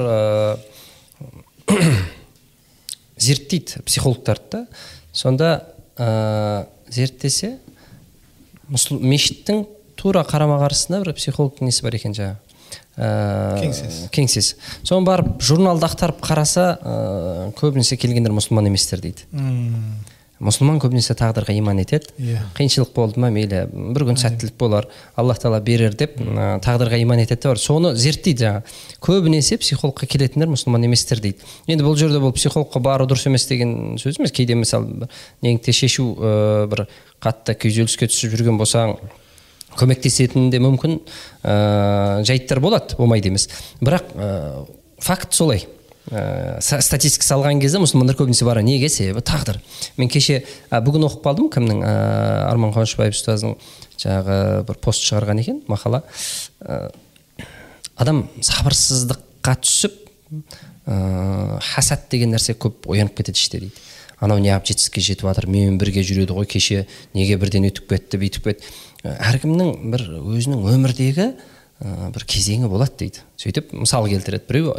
зерттейді психологтарды да. Сонда ә, зерттесе мешіттің тура қарама қарсысында бір психологтың несі бар екен жаңағы. Ә, кеңсесі. кеңсесі. Соны барып журналды ақтарып қараса ә, көбінесе келгендер мұсылман еместер дейді. Мұсылман көбінесе тағдырға иман етеді. Иә. Қиыншылық болды ма? Мейлі бір күн сәттілік болар. Алла тағала берер деп ә, тағдырға иман етеді де бар. Соны зерттейді жаңағы көбінесе психологқа келетіндер мұсылман еместер дейді. Енді бұл жерде бұл психологқа бару дұрыс емес деген сөз емес. Кейде мысалы неңді шешу ә, бір қатты күйзеліске түсіп жүрген болсаң көмектесетін де мүмкін ә, жайттар болады болмайды емес. Бірақ ә, факт солай. Ә, статистика салған кезде мұсылмандар көбінесе барады неге? Себебі тағдыр. Мен кеше ә, бүгін оқып қалдым кімнің? Ә, арман қуанышбаев ұстаздың жаңағы бір пост шығарған екен мақала. Ә, адам сабырсыздыққа түсіп ә, хасад деген нәрсе көп оянып кетеді іште дейді. Анау неғып жетістікке жетіп жатыр менімен бірге жүреді ғой кеше неге бірден өтіп кетті бүйтіп кетті. Әркімнің бір өзінің өмірдегі ә, бір кезеңі болады дейді. Сөйтіп мысал келтіреді біреу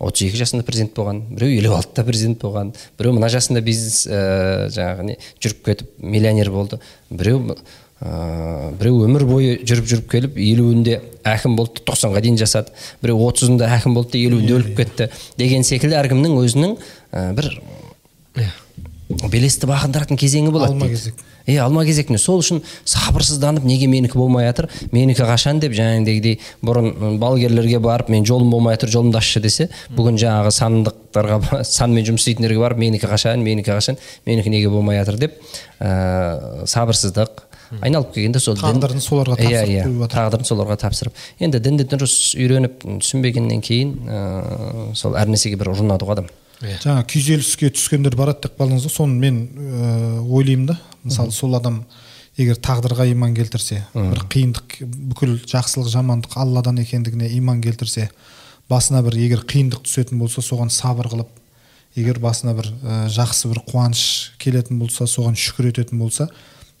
отыз екі жасында президент болған біреу елу алтыда президент болған біреу мына жасында бизнес ә, жаңағы не жүріп кетіп миллионер болды біреу ә, біреу өмір бойы жүріп жүріп келіп елуінде әкім болды тоқсанға дейін жасады біреу отызында әкім болды да елуінде өліп кетті деген секілді әркімнің өзінің ә, бір белесті бағындыратын кезеңі болады алма кезек. Иә алма кезек сол үшін сабырсызданып неге менікі болмай жатыр? Менікі қашан деп жаңағыдегідей бұрын балгерлерге барып мен жолым болмай жатыр жолымды ашшы десе бүгін жаңағы сандықтарға [laughs] санмен жұмыс істейтіндерге барып менікі қашан менікі қашан менікі неге болмай жатыр? деп ә, сабырсыздық айналып келгенде сол тағдырын соларға тапсырып иә тағдырын соларға тапсырып. Енді дінді дұрыс үйреніп түсінбегеннен кейін ә, сол әр нәрсеге бір ұрынады ғой адам. Жаңа күйзеліске түскендер барады деп қалдыңыз ғой. Соны мен ә, ойлаймын да. Мысалы сол адам егер тағдырға иман келтірсе бір қиындық бүкіл жақсылық жамандық алладан екендігіне иман келтірсе басына бір егер қиындық түсетін болса соған сабыр қылып егер басына бір ә, жақсы бір қуаныш келетін болса соған шүкір ететін болса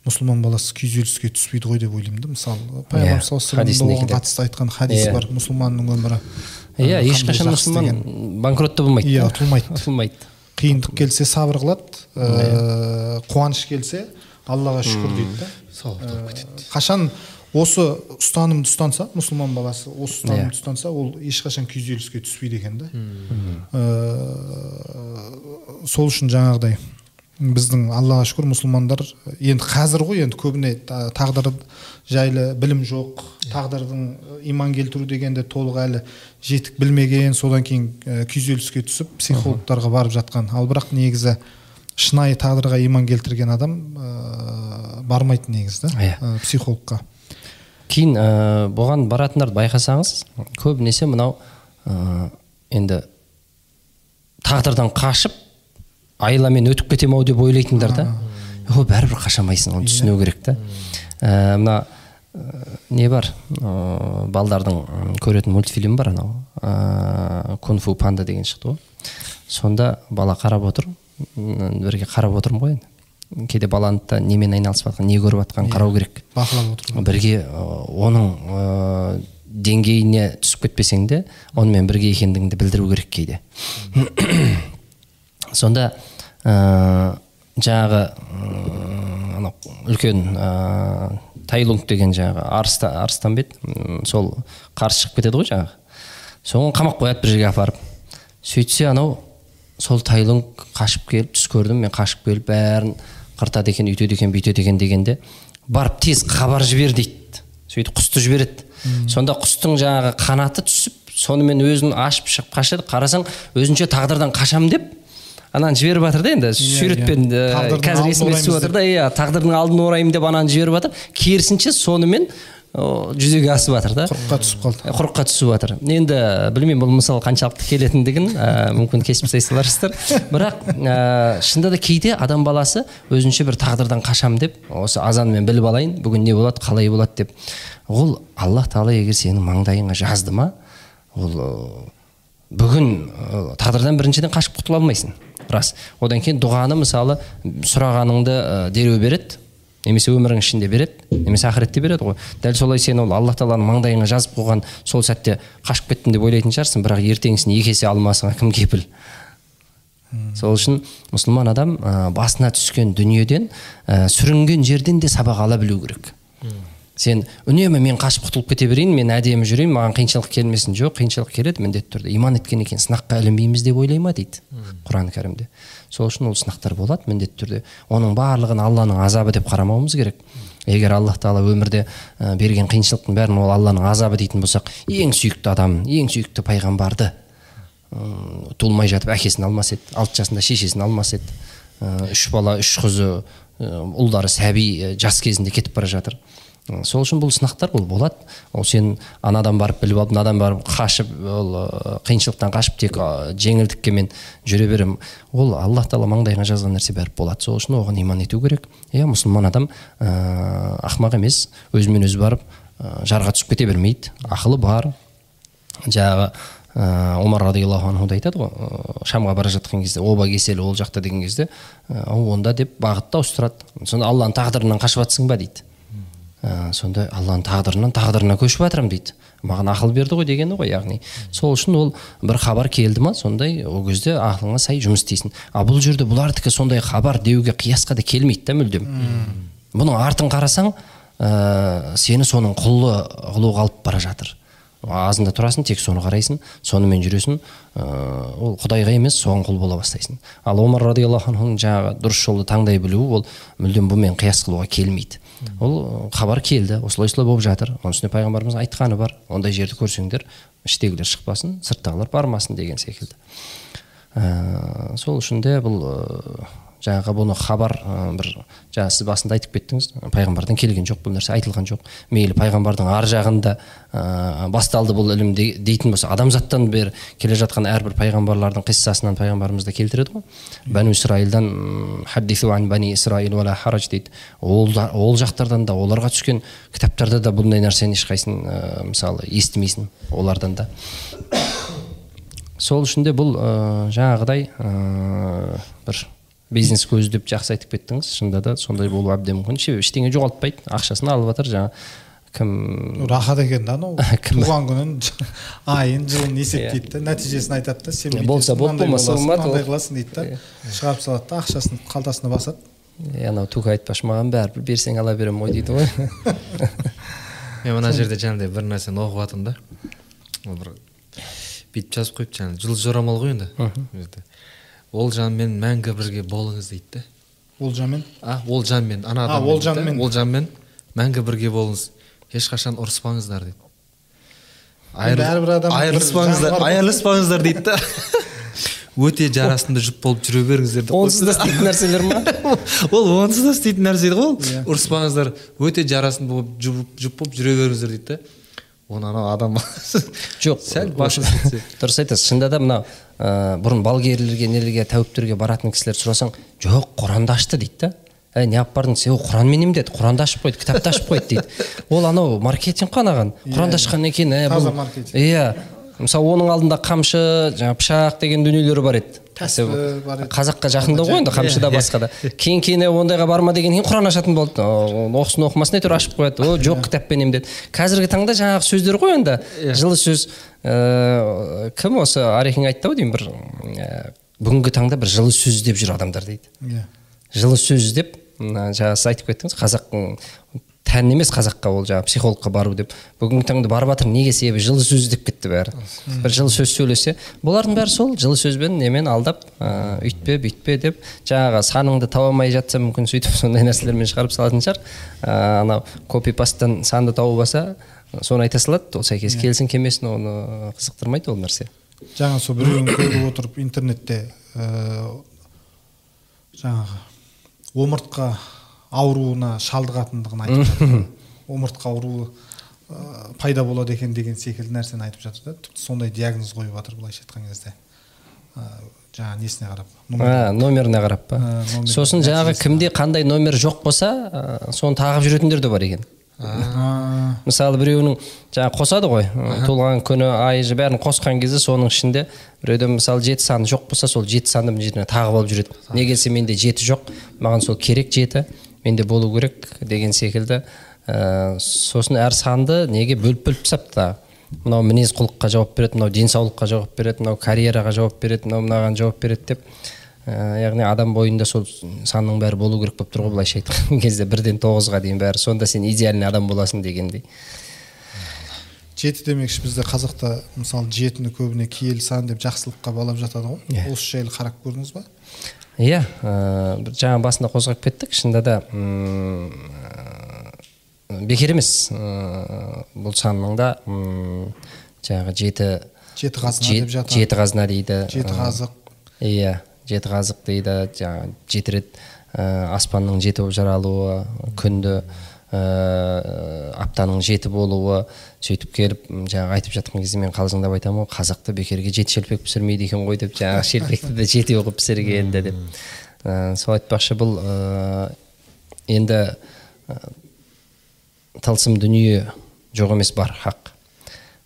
мұсылман баласы күйзеліске түспейді ғой деп ойлаймын да. Мысалы пайғамбар саллаллаху алейхи қатысты айтқан хадис Иә. бар. Мұсылманның өмірі. Иә ешқашан мұсылман банкротта болмайды. Иә, ұтылмайды. ұтылмайды [laughs] қиындық келсе сабыр қылады ә, қуаныш келсе аллаға шүкір дейді да сауап тауып кетеді. Қашан осы ұстанымды ұстанса мұсылман баласы осы ұстанымды ұстанса ол ешқашан күйзеліске түспейді екен да Ә, сол үшін жаңағыдай біздің аллаға шүкір мұсылмандар енді қазір ғой енді көбіне та- тағдыр жайлы білім жоқ тағдырдың иман келтіру дегенде толық әлі жетік білмеген содан кейін күйзеліске түсіп психологтарға барып жатқан. Ал бірақ негізі шынайы тағдырға иман келтірген адам ә, бармайды негізі да Иә. ә, психологқа. Кейін ә, бұған баратындарды байқасаңыз көбінесе мынау ә, енді тағдырдан қашып айламен өтіп кетем ау деп ойлайтындар да. О бәрібір қашамайсың оны түсіну керек та. Ә, мына ә, не бар? Ә, балдардың көретін мультфильм бар анау. Ә, кунг фу панда деген шықты ғой. Сонда бала қарап отыр. Бірге қарап отырмын ғой енді. Кейде баланы да немен айналысып жатқан не көріп жатқанын қарау керек. бақылап отыру бірге оның ә, деңгейіне түсіп кетпесең де онымен бірге екендігіңді білдіру керек кейде. Сонда жаңағы м, анау үлкен ә, тайлунг деген жаңағы арыстан, арыстан бет. Сол қарсы шығып кетеді ғой жаңағы соған қамап қояды бір жерге апарып. Сөйтсе анау сол тайлунг қашып келіп түс көрдім мен қашып келіп бәрін қыртады екен үйтеді екен бүйтеді екен дегенде барып тез хабар жібер дейді. Сөйтіп құсты жібереді. Сонда құстың жаңағы қанаты түсіп сонымен өзін ашып шығып қашады. Қарасаң өзінше тағдырдан қашамын деп ананы жіберіп жатыр да енді суретпен иә. ә, Тағдырдың қазір есіме түсіп жатыр да иә тағдырдың алдын ораймын деп ананы жіберіп жатыр керісінше сонымен жүзеге асып жатыр да. Құрыққа түсіп қалды. Ә, құрыққа түсіп жатыр енді білмеймін бұл мысал қаншалықты келетіндігін ә, мүмкін кесіп тастай саларсыздар бірақ ә, шынында да кейде адам баласы өзінше бір тағдырдан қашам деп осы азанмен біліп алайын бүгін не болады қалай болады деп. Ол аллах тағала егер сенің маңдайыңа жазды ма ол бүгін ә, тағдырдан біріншіден қашып құтыла алмайсың. Рас. Одан кейін дұғаны мысалы сұрағаныңды ә, дереу береді немесе өмірің ішінде береді немесе ақыретте береді ғой. Дәл солай сен ол алла тағаланың маңдайыңа жазып қойған сол сәтте қашып кеттім деп ойлайтын шығарсың бірақ ертеңгісін екі есе алмасыңа кім кепіл? Сол үшін мұсылман адам ә, басына түскен дүниеден ә, сүрінген жерден де сабақ ала білу керек. Сен үнемі мен қашып құтылып кете берейін мен әдемі жүрейін маған қиыншылық келмесін. Жоқ қиыншылық келеді міндетті түрде. Иман еткен екен сынаққа ілінбейміз деп ойлай ма дейді құран кәрімде. Сол үшін ол сынақтар болады міндетті түрде. Оның барлығын алланың азабы деп қарамауымыз керек. Егер аллах тағала өмірде ә, берген қиыншылықтың бәрін ол алланың азабы дейтін болсақ ең сүйікті адам ең сүйікті пайғамбарды м, туылмай жатып әкесін алмас еді алты жасында шешесін алмас еді. Ә, үш бала үш қызы ә, ұлдары сәби ә, жас кезінде кетіп бара жатыр. Ә, сол үшін бұл сынақтар ол болады. Ол сен анадан барып біліп алып мынадан барып қашып ол қиыншылықтан қашып тек жеңілдікке мен жүре беремін ол аллах тағала маңдайыңа жазған нәрсе бәрібір болады. Сол үшін оған иман ету керек. Иә мұсылман адам ә, ақымақ емес өзімен өзі барып ә, жарға түсіп кете бермейді. Ақылы бар. Жаңағы ә, омар радиаллаху анху да айтады ғой шамға бара жатқан кезде оба кеселі ол жақта деген кезде ә, онда деп бағытты ауыстырады. Сонда алланың тағдырынан қашып жатсың ба дейді. Ә, сонда алланың тағдырынан тағдырына көшіп жатырмын дейді. Маған ақыл берді ғой дегені ғой яғни. Сол үшін ол бір хабар келді ма сондай ол кезде ақылыңа сай жұмыс істейсің. А бұл жерде бұлардікі сондай хабар деуге қиясқа да келмейді да мүлдем. Бұның артын қарасаң ә, сені соның құлы қылуға алып бара жатыр. Азында тұрасың тек соны қарайсың сонымен жүресің ә, ол құдайға емес соған құл бола бастайсың. Ал омар радиаллаху анхудың жаңағы дұрыс жолды таңдай білуі ол мүлдем бұнымен қияс қылуға келмейді. Ол хабар келді осылай осылай болып жатыр. Оның үстіне пайғамбарымыз айтқаны бар ондай жерді көрсеңдер іштегілер шықпасын сырттағылар бармасын деген секілді. Ә, сол үшін де бұл жаңағы бұны хабар бір жаңа сіз басында айтып кеттіңіз пайғамбардан келген жоқ бұл нәрсе айтылған жоқ. Мейлі пайғамбардың ар жағында ә, басталды бұл ілім де- дейтін болса адамзаттан бері келе жатқан әрбір пайғамбарлардың қиссасынан пайғамбарымыз да келтіреді ғой. Бәну исраилдан хаддису ан бани исраил уала харадж дейді. Ол, ол жақтардан да оларға түскен кітаптарда да бұндай нәрсені ешқайсысын ә, мысалы естімейсің олардан да. Сол үшін де бұл ә, жаңағыдай ә, бір бизнес көзі деп жақсы айтып кеттіңіз. Шынында да сондай болуы әбден мүмкін. Себебі ештеңе жоғалтпайды. Ақшасын алып жатыр жаңа. Кім? Рахат екен да анау. [laughs] Кім? туған күнін [laughs] айын жылын [laughs] есептейді да нәтижесін айтады да сен Иә, болса болды, болмаса болмады, мынандай қыласың дейді да. Шығарып салады да ақшасын қалтасына басады. Е, анау тука айтпашы маған бәрібір берсең ала беремін ғой дейді ғой. Мен мына жерде жаңағыдай бір нәрсені оқып жатырмын да. Ол бір бүйтіп жазып қойыпты жаңағы жұлдыз жорамал ғой енді. Ол жерде. ол жанмен мәңгі бірге болыңыз дейді да олжамен а ол жанмен ана А, адаммен ол дейді да. жанмен. ол жанмен мәңгі бірге болыңыз. Ешқашан ұрыспаңыздар дейді. Бәрібір адам айырылыспаңыздар айырылыспаңыздар дейді да [laughs] өте жарасымды жұп болып жүре беріңіздер деп онсыз да істейтін нәрселер ма? [laughs] Ол онсыз да істейтін нәрсе ғой ол. Иә. ұрыспаңыздар. Өте жарасымды болып жұп болып жүре беріңіздер дейді да оны анау адам [laughs] жоқ сәл басы дұрыс айтасыз. Шынында да мынау ә, бұрын балгерлерге нелерге тәуіптерге баратын кісілер сұрасаң жоқ құранды ашты дейді да. Әй не алып бардың десе ол құранмен емдеді құранды ашып қойды кітапты ашып қойды дейді. [laughs] Ол анау маркетинг қой анаған. Құранды ашқаннан кейін ә, Таза бұл- маркетинг. иә мысалы оның алдында қамшы жаңағы пышақ деген дүниелері бар еді. Еді. қазаққа жақындау ғой енді қамшыда басқа да. Кейін кейін ондайға барма дегеннен кейін құран ашатын болды. Оқысын оқымасын әйтеуір ашып қояды. О жоқ кітаппен емдеді. Қазіргі таңда жаңағы сөздер ғой енді. Жылы сөз ә, кім осы арекең айтты ау деймін бір ә, бүгінгі таңда бір жылы сөз іздеп жүр адамдар дейді. Иә. Жылы сөз іздеп мына жаңа сіз айтып кеттіңіз қазақтың тән емес қазаққа ол жаңағы психологқа бару деп. Бүгінгі таңда барып жатыр неге себебі? Жылы сөз іздеп кетті бәрі бір жылы сөз сөйлесе бұлардың бәрі сол жылы сөзбен немен алдап ә, үйтпе бүйтпе деп жаңағы саныңды таба алмай жатса мүмкін сөйтіп сондай нәрселермен шығарып салатын шығар. Ә, анау копи пасттан санды тауып алса соны айта салады ол сәйкес келсін келмесін оны қызықтырмайды ол нәрсе. Жаңа сол біреуін көріп отырып интернетте ә, жаңағы омыртқа ауруына шалдығатындығын айтып жатыр. Омыртқа ауруы ә, пайда болады екен деген секілді нәрсені айтып жатыр да. Тіпті сондай диагноз қойып жатыр былайша айтқан кезде. Ә, жаңағы несіне қарап? А, номеріне қарап па? Ә, номер- сосын жаңағы кімде қандай номер жоқ болса ә, соны тағып жүретіндер де бар екен. А, мысалы біреуінің жаңағы қосады ғой туылған күні айы бәрін қосқан кезде соның ішінде біреуде мысалы жеті саны жоқ болса сол жеті санды мына жеріне тағып алып жүреді. Неге десе менде жеті жоқ маған сол керек жеті. Менде болу керек деген секілді. Ә, сосын әр санды неге бөліп бөліп тастапты дағы мынау мінез құлыққа жауап береді мынау денсаулыққа жауап береді мынау карьераға жауап береді мынау мынаған жауап береді деп. Ә, яғни адам бойында сол санның бәрі болу керек болып тұр ғой былайша айтқан кезде бірден тоғызға дейін бәрі. Сонда сен идеальный адам боласың дегендей. Жеті демекші бізде қазақта мысалы жетіні көбіне киелі сан деп жақсылыққа балап жатады ғой. Иә. осы жайлы қарап көрдіңіз ба? Иә бір жаңа басында қозғап кеттік. Шынында да ә, бекер емес. Ә, бұл санның да жаңағы жеті жеті қазына деп жатады жеті қазына дейді. Жеті қазық. иә жеті қазық дейді. Жаңағы жеті рет аспанның жеті болып жаралуы күнді аптаның жеті болуы сөйтіп келіп жаңағы айтып жатқан кезде мен қалжыңдап айтамын ғой қазақта бекерге жеті шелпек пісірмейді екен ғой деп жаңағы [laughs] шелпекті де жетеу қылып пісірген ді деп. Ә, сол айтпақшы бұл ә, енді ә, тылсым дүние жоқ емес бар хақ.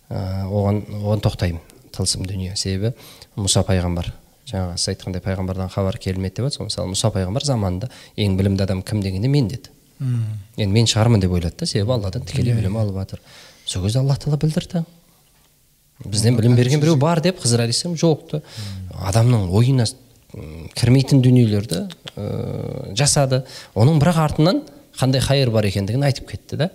Ә, оған оған тоқтаймын тылсым дүние себебі мұса пайғамбар. Жаңағы сіз айтқандай пайғамбардан хабар келмеді деп жатсыз ғой мысалы мұса пайғамбар заманында ең білімді адам кім дегенде мен деді енді мен шығармын деп ойлады да себебі алладан тікелей білім алып жатыр сол кезде алла тағала білдірді. Бізден білім берген біреу бар деп хызыр алейхисалам жоқты адамның ойына кірмейтін дүниелерді ә, жасады. Оның бірақ артынан қандай хайыр бар екендігін айтып кетті да.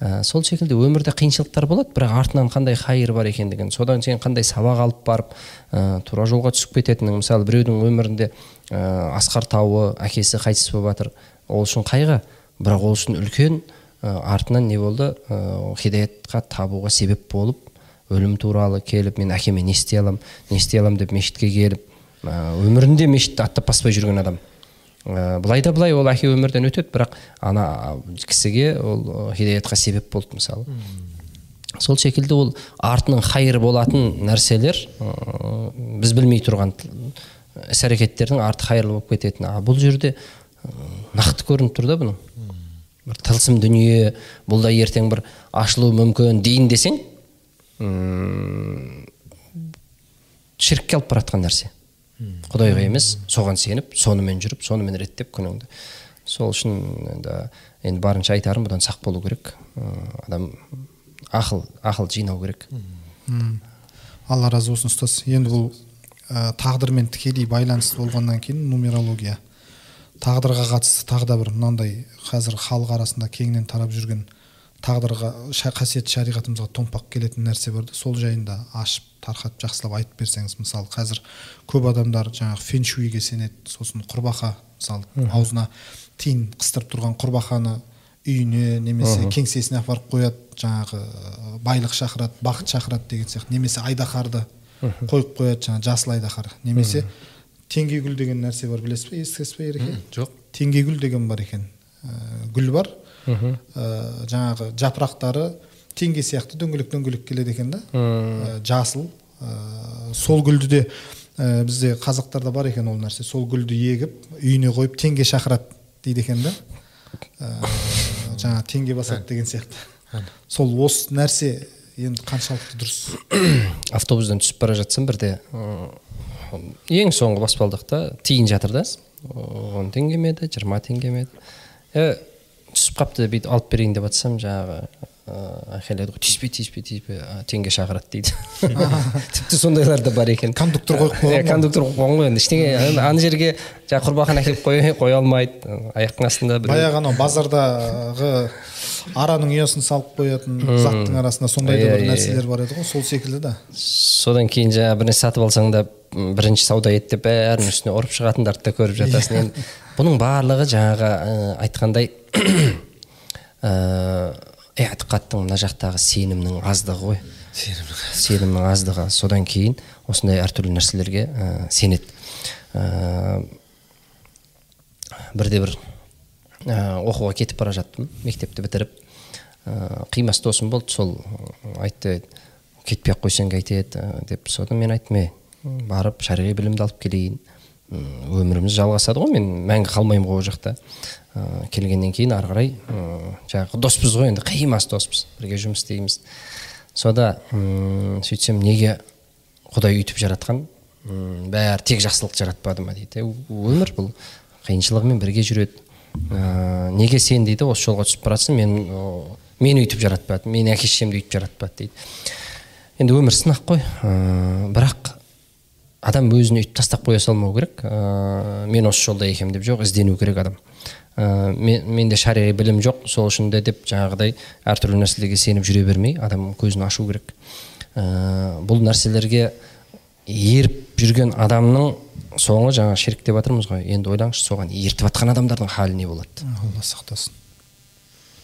Ә, сол секілді өмірде қиыншылықтар болады бірақ артынан қандай хайыр бар екендігін содан сен қандай сабақ алып барып ә, тура жолға түсіп кететінің мысалы біреудің өмірінде ә, асқар тауы әкесі қайтыс болып жатыр ол үшін қайғы? Бірақ ол үшін үлкен артынан не болды. Ә, хидаятқа табуға себеп болып өлім туралы келіп мен әкеме не істей аламын не істей аламын деп мешітке келіп ә, өмірінде мешітті аттап баспай жүрген адам. Ә, былай да былай ол әке өмірден өтеді бірақ ана кісіге ол хидаятқа себеп болды мысалы. Сол секілді ол артының хайыр болатын нәрселер ә, біз білмей тұрған іс әрекеттердің арты хайырлы болып кететін а бұл жерде нақты көрініп тұр да бұның. Бір тылсым дүние бұл да ертең бір ашылуы мүмкін дейін десең м, шіркке алып бара жатқан нәрсе құдайға емес соған сеніп сонымен жүріп сонымен реттеп күніңді. Сол үшін енді енді барынша айтарым бұдан сақ болу керек. Адам ақыл ақыл жинау керек. Алла разы болсын ұстаз. Енді бұл ә, тағдырмен тікелей байланысты болғаннан кейін нумерология. Тағдырға қатысты тағы да бір мынандай қазір халық арасында кеңінен тарап жүрген тағдырға қасиетті шариғатымызға томпақ келетін нәрсе бар да сол жайында ашып тарқатып жақсылап айтып берсеңіз мысалы қазір көп адамдар жаңағы феншуиге сенеді сосын құрбақа мысалы аузына тиын қыстырып тұрған құрбақаны үйіне немесе кеңсесіне апарып қояды жаңағы байлық шақырады бақыт шақырады деген сияқты немесе айдаһарды қойып қояды жаңағы жасыл айдаһар немесе теңгегүл деген нәрсе бар білесіз бе естігенсіз бе ереке жоқ теңгегүл деген бар екен ә, гүл бар ә, жаңағы жапырақтары теңге сияқты дөңгелек дөңгелек келеді екен да ә, жасыл ә, сол гүлді де ә, бізде қазақтарда бар екен ол нәрсе сол гүлді егіп үйіне қойып теңге шақырады дейді екен да ә, жаңағы теңге басады деген сияқты сол осы нәрсе енді қаншалықты дұрыс автобустан түсіп бара жатсам бірде ең соңғы баспалдақта тиын жатыр да. Он теңге ме еді жиырма теңге ме еді. Түсіп қалыпты бүйтіп алып берейін деп жатсам жаңағы айқайлайды ғой тиіспе тиіспе тиіспе теңге шақырады дейді. Тіпті сондайлар да бар екен. Кондуктор қойып қойған иә кондуктор қойып қойған ғой енді. Ештеңе ана жерге жаңағы құрбақаны әкеліп қоя, қоя алмайды. Аяқтың астында баяғы анау базардағы араның ұясын салып қоятын заттың арасында сондай да бір нәрселер бар еді ғой сол секілді да. Содан кейін жаңағы бір нәрсе сатып алсаң да бірінші сауда ет деп бәрінің үстіне ұрып шығатындарды да көріп жатасың. Енді бұның барлығы жаңағы айтқандай [coughs] эътиқадтың мына жақтағы сенімнің аздығы ғой. Сенімнің аздығы. Содан кейін осындай әртүрлі нәрселерге ә, сенеді. Ә, бірде бір ә, оқуға кетіп бара жаттым мектепті бітіріп. Ә, қимас досым болды сол айтты кетпей ақ қойсаң қайтеді деп. Содан мен айттым е барып шариғи білімді алып келейін өміріміз жалғасады ғой мен мәңгі қалмаймын ғой ол жақта. Ә, келгеннен кейін ары қарай ә, жаңағы доспыз ғой енді қимас доспыз бірге жұмыс істейміз. Сода сөйтсем неге құдай үйтіп жаратқан? Бәрі тек жақсылық жаратпады ма дейді. Өмір бұл. Қиыншылығымен бірге жүреді. Ә, неге сен дейді осы жолға түсіп баратсың мен мені өйтіп жаратпады менің әке шешемді өйтіп жаратпады дейді. Енді өмір сынақ қой. Ә, бірақ адам өзін өйтіп тастап қоя салмау керек. Ә, мен осы жолда екенмін деп жоқ іздену керек адам. Ә, мен, менде шариғи білім жоқ сол үшін де деп жаңағыдай әртүрлі нәрселерге сеніп жүре бермей адам көзін ашу керек. Ә, бұл нәрселерге еріп жүрген адамның соңы жаңа ширк деп жатырмыз ғой. Енді ойлаңызшы соған ертіп жатқан адамдардың халі не болады? Алла сақтасын.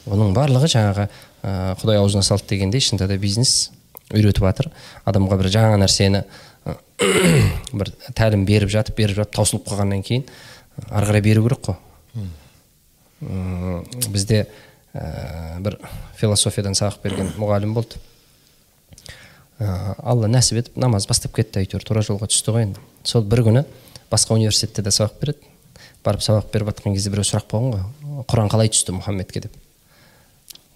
Оның барлығы жаңағы ә, құдай аузына салды дегендей шынында да бизнес үйретіп жатыр. Адамға бір жаңа нәрсені [coughs] бір тәлім беріп жатып беріп жатып таусылып қалғаннан кейін ары қарай беру керек қой. Бізде ә, бір философиядан сабақ берген [coughs] мұғалім болды. Ә, алла нәсіп етіп намаз бастап кетті әйтеуір тура жолға түсті ғой енді. Сол бір күні басқа университетте де сабақ береді. Барып сабақ беріп жатқан кезде біреу сұрақ қойған ғой құран қалай түсті мұхаммедке? деп.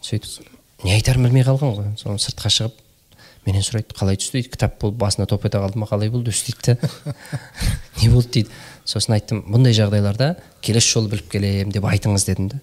Сөйтіп не айтарын білмей қалған ғой? Соны сыртқа шығып менен сұрайды қалай түсті дейді кітап болып басына топ ете қалды ма қалай болды өзі дейді да [laughs] не болды дейді. Сосын айттым бұндай жағдайларда келесі жолы біліп келемін деп айтыңыз дедім да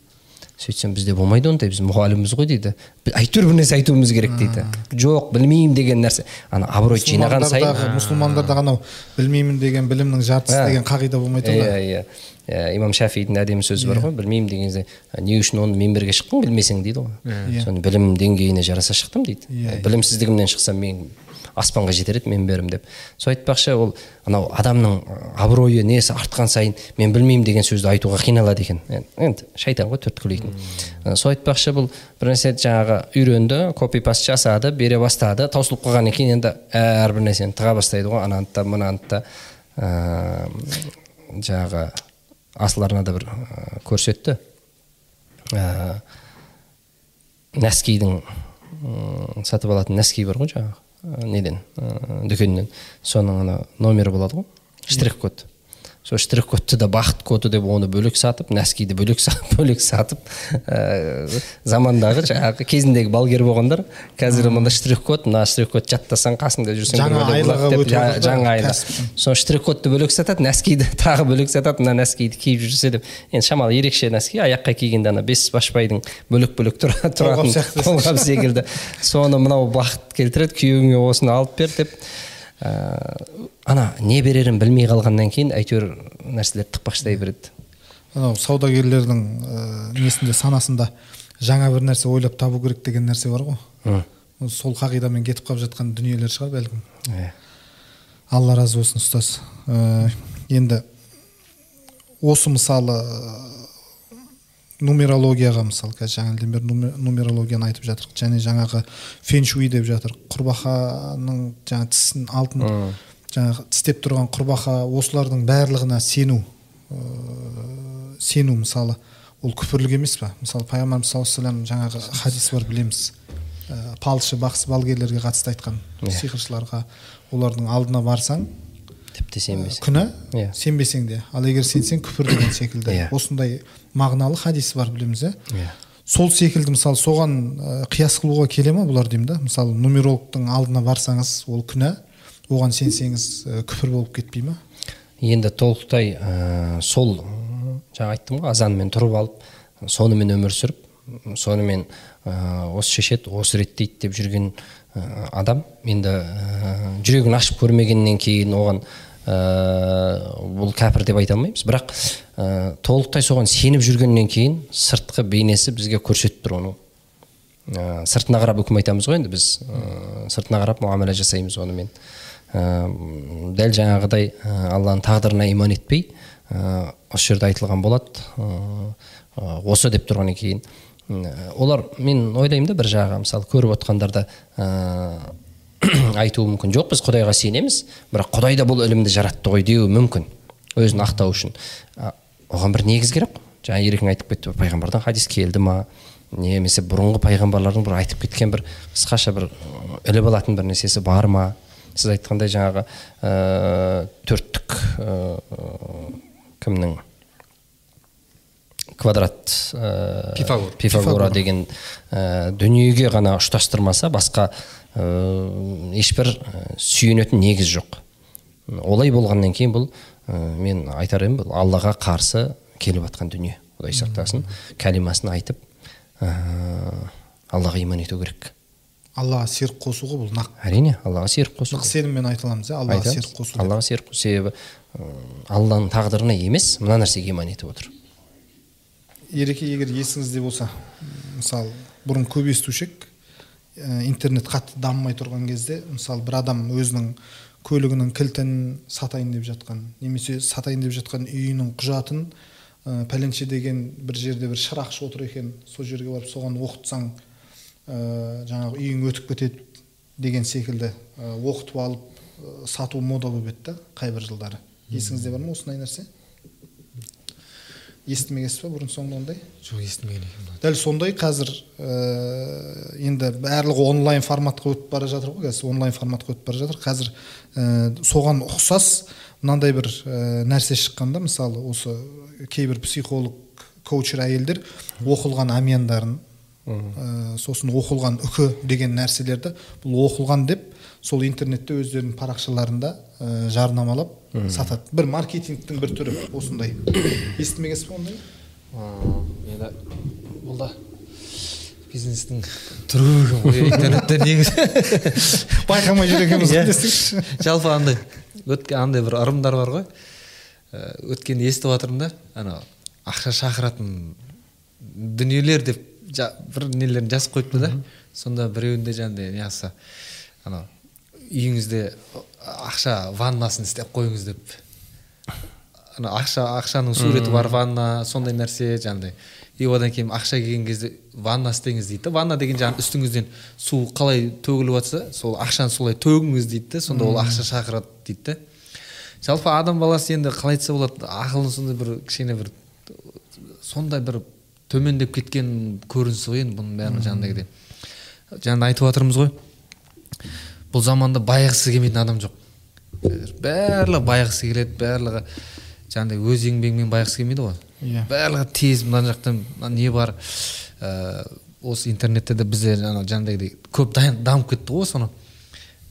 сөйтсем бізде болмайды ондай біз мұғалімбіз ғой дейді. Әйтеуір бір нәрсе айтуымыз керек дейді. Жоқ білмеймін деген нәрсе. Ана абырой жинаған сайын мұсылмандарда анау білмеймін деген білімнің жартысы деген қағида болмайды иә иә иә. Имам шафидің әдемі сөзі бар ғой. Білмеймін деген кезде не үшін оны минберге шықтың білмесең дейді ғой. Соны білім деңгейіне жараса шықтым дейді. Білімсіздігімнен шықсам мен аспанға жетер еді мен бәрім деп. Сол айтпақшы ол анау адамның абыройы несі артқан сайын мен білмеймін деген сөзді айтуға қиналады екен. Енді шайтан ғой түрткілейтін сол айтпақшы бұл бір нәрсе жаңағы үйренді копи паст жасады бере бастады таусылып қалғаннан кейін енді әрбір нәрсені тыға бастайды ғой. Ананы да мынаны да жаңағы асыл арнада бір көрсетті. Ә, нәскидің сатып алатын нәски бар ғой жаңағы неден? Ә, дүкеннен. Соның ана номері болады ғой. Штрих код сол штрих кодты да бақыт коды деп оны бөлек сатып нәскиді бөлек бөлек сатып ә, замандағы жаңағы кезіндегі балгер болғандар қазір мында штрих код мына штрих код жаттасаң қасыңда жүрсең жаңа айлығы жаңа айлық сол штрих кодты бөлек сатады нәскиді [laughs] тағы бөлек сатады мына нәскиді киіп жүрсе деп. Енді шамалы ерекше нәски аяққа кигенде ана бес башбайдың бөлек бөлек тұратын [laughs] қолғап секілді. Соны мынау бақыт келтіреді күйеуіңе осыны алып бер деп. Ана не берерін білмей қалғаннан кейін әйтеуір нәрселер тықпаштай береді анау саудагерлердің ә, несінде санасында жаңа бір нәрсе ойлап табу керек деген нәрсе бар ғой. Сол қағидамен кетіп қалып жатқан дүниелер шығар бәлкім. Иә алла разы болсын ұстаз. Ә, енді осы мысалы нумерологияға мысалы қазір жаңадан бері нумерологияны айтып жатырық. Және жаңағы феншуй деп жатыр. Құрбақаның жаңағы тісін алтын жаңағы тістеп тұрған құрбақа осылардың барлығына сену ә, сену мысалы. Ол күпірлік емес па мысалы пайғамбарымыз саллаллаху алейhi жаңағы хадис бар білеміз. Ә, палшы бақсы балгерлерге қатысты айтқан сиқыршыларға олардың алдына барсаң тіпті сенбесең күнә иә. Сенбесең де. Ал егер сенсең күпір деген секілді. Yeah. осындай мағыналы хадис бар білеміз иә. Yeah. сол секілді мысалы соған қияс қылуға келе ма бұлар деймін да? Мысалы нумерологтың алдына барсаңыз ол күнә оған сенсеңіз күпір болып кетпей ма енді толықтай ә, сол жаңа айттым ғой азанмен тұрып алып сонымен өмір сүріп сонымен ә, осы шешеді осы реттейді деп жүрген ә, адам. Енді ә, жүрегін ашып көрмегеннен кейін оған бұл кәпір деп айта алмаймыз. Бірақ ә, толықтай соған сеніп жүргеннен кейін сыртқы бейнесі бізге көрсетіп тұр оны. Ә, сыртына қарап үкім айтамыз ғой енді біз. Ә, сыртына қарап муамала жасаймыз онымен ә, дәл жаңағыдай алланың тағдырына иман етпей ә, осы жерде айтылған болады. Ә, осы деп тұрғаннан кейін. Олар мен ойлаймын да бір жағы мысалы көріп отқандарда [clears throat] айтуы мүмкін. Жоқ біз құдайға сенеміз бірақ құдай да бұл ілімді жаратты ғой деуі мүмкін өзін ақтау үшін. Оған бір негіз керек қой. Жаңа ерекең айтып кетті пайғамбардан хадис келді ма? Немесе бұрынғы пайғамбарлардың бір айтып кеткен бір қысқаша бір іліп алатын бір нәрсесі бар ма? Сіз айтқандай жаңағы ә, төрттік ә, кімнің? Квадрат ә, пифагор. Пифагора деген ә, дүниеге ғана ұштастырмаса басқа ешбір сүйенетін негіз жоқ. Олай болғаннан кейін бұл ә, мен айтар едім бұл аллаға қарсы келіп жатқан дүние. Құдай сақтасын кәлимасын айтып ә, аллаға иман ету керек. Аллаға серік қосу ғой бұл нақ әрине аллаға серік қосу нық сеніммен айта аламыз иә аллаға серік қосу аллаға серік қосу себебі алланың тағдырына емес мына нәрсеге иман етіп отыр. Ереке егер есіңізде болса мысалы бұрын көп естуші едік Э, интернет қатты дамымай тұрған кезде мысалы бір адам өзінің көлігінің кілтін сатайын деп жатқан немесе сатайын деп жатқан үйінің құжатын ә, пәленше деген бір жерде бір шырақшы отыр екен сол жерге барып соған оқытсаң ә, жаңағы үйің өтіп кетеді деген секілді ә, оқытып алып ә, сату мода болып еді да қай бір жылдары. Есіңізде бар ма осындай нәрсе? Естімегенсіз ба бұрын соңды ондай? Жоқ естімеген екенмін дәл сондай қазір ә, енді барлығы онлайн форматқа өтіп бара жатыр ғой қазір онлайн форматқа өтіп бара жатыр. Қазір ә, соған ұқсас мынандай бір ә, нәрсе шыққанда мысалы осы кейбір психолог коучер әйелдер оқылған әмияндарын ә, сосын оқылған үкі деген нәрселерді бұл оқылған деп сол интернетте өздерінің парақшаларында ә, жарнамалап сатады. Бір маркетингтің бір түрі осындай. Естімегенсіз ба ондай? Енді бұл да бизнестің түрі интернетте негізі. [laughs] Байқамай жүр екенбіз ғой десеңізші жалпы андай өткен андай бір ырымдар бар ғой. Өткенде естіп жатырмын да ана ақша шақыратын дүниелер деп бір нелерін жазып қойыпты да. Сонда біреуінде жаңағыдай неғылса анау үйіңізде ақша ваннасын істеп қойыңыз деп. Ана ақша ақшаның суреті бар ванна сондай нәрсе жаңағыдай. И одан кейін ақша келген кезде ванна істеңіз дейді да ванна деген жаңағы үстіңізден су қалай төгіліп жатса сол ақшаны солай төгіңіз дейді да сонда ол ақша шақырады дейді да жалпы адам баласы енді қалай айтса болады ақылын сондай бір кішкене бір сондай бір төмендеп кеткен көрініс ғой енді бұның бәрінің жаңағыдағыдай жаңа айтып жатырмыз ғой. Бұл заманда байығысы келмейтін адам жоқ. Барлығы байығысы келеді барлығы жаңағыдай өз еңбегімен байқысы келмейді ғой. Иә. барлығы тез мына жақтан мына не бар ә, осы интернетте де бізде ана жаңағыдай көп дамып кетті ғой соны.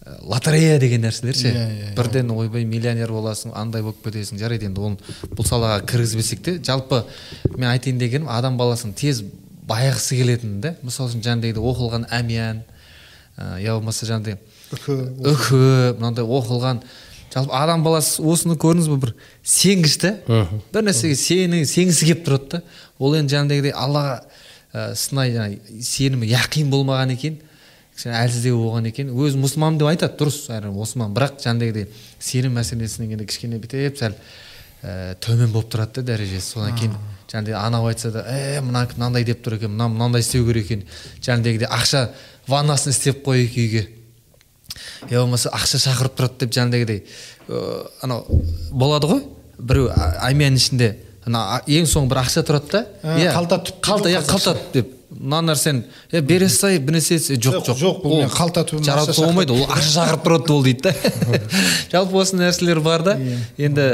Ә, лотерея деген нәрселер ше. Иә, иә, иә. бірден ойбай миллионер боласың андай болып кетесің. Жарайды енді оны бұл салаға кіргізбесек те. Жалпы мен айтайын дегенім адам баласының тез байығысы келетіні да мысалы үшін жаңағыдай оқылған әмиян ә, я болмаса жаңағыдай үкі үкі мынандай оқылған. Жалпы адам баласы осыны көрдіңіз ба бір сенгіш та бір нәрсеге сені сенгісі келіп тұрады да. Ол енді жаңағыдай аллаға ә, сынай жаңағы сенімі яқин болмаған екен. Кішкене әлсіздеу болған екен. Өзі мұсылманмын деп айтады дұрыс. Әрине мұсылман бірақ жаңағыдай сенім мәселесінен келгенде кішкене бүйтіп сәл ә, төмен болып тұрады да дәрежесі. Содан кейін жаңағыдай анау айтса да е мына мынандай деп тұр екен мына мынандай істеу керек екен жаңағыдай ақша ваннасын істеп қояйық үйге я болмаса ақша шақырып тұрады деп жаңағыдай ыыы анау болады ғой. Біреу а- әмиян ішінде. Ана ең соңғы бір ақша тұрады да. А, қалта түп дейді қалта иә қалта деп. Мына нәрсені. Е бере салайық бір нәрсе етсе, жоқ Жоқ, жоқ. бұл ол мен қалта түбін ақша жаратуға болмайды ол ақша шақырып тұрады ол дейді да. [laughs] Жалпы осы нәрселер бар да. Иә. енді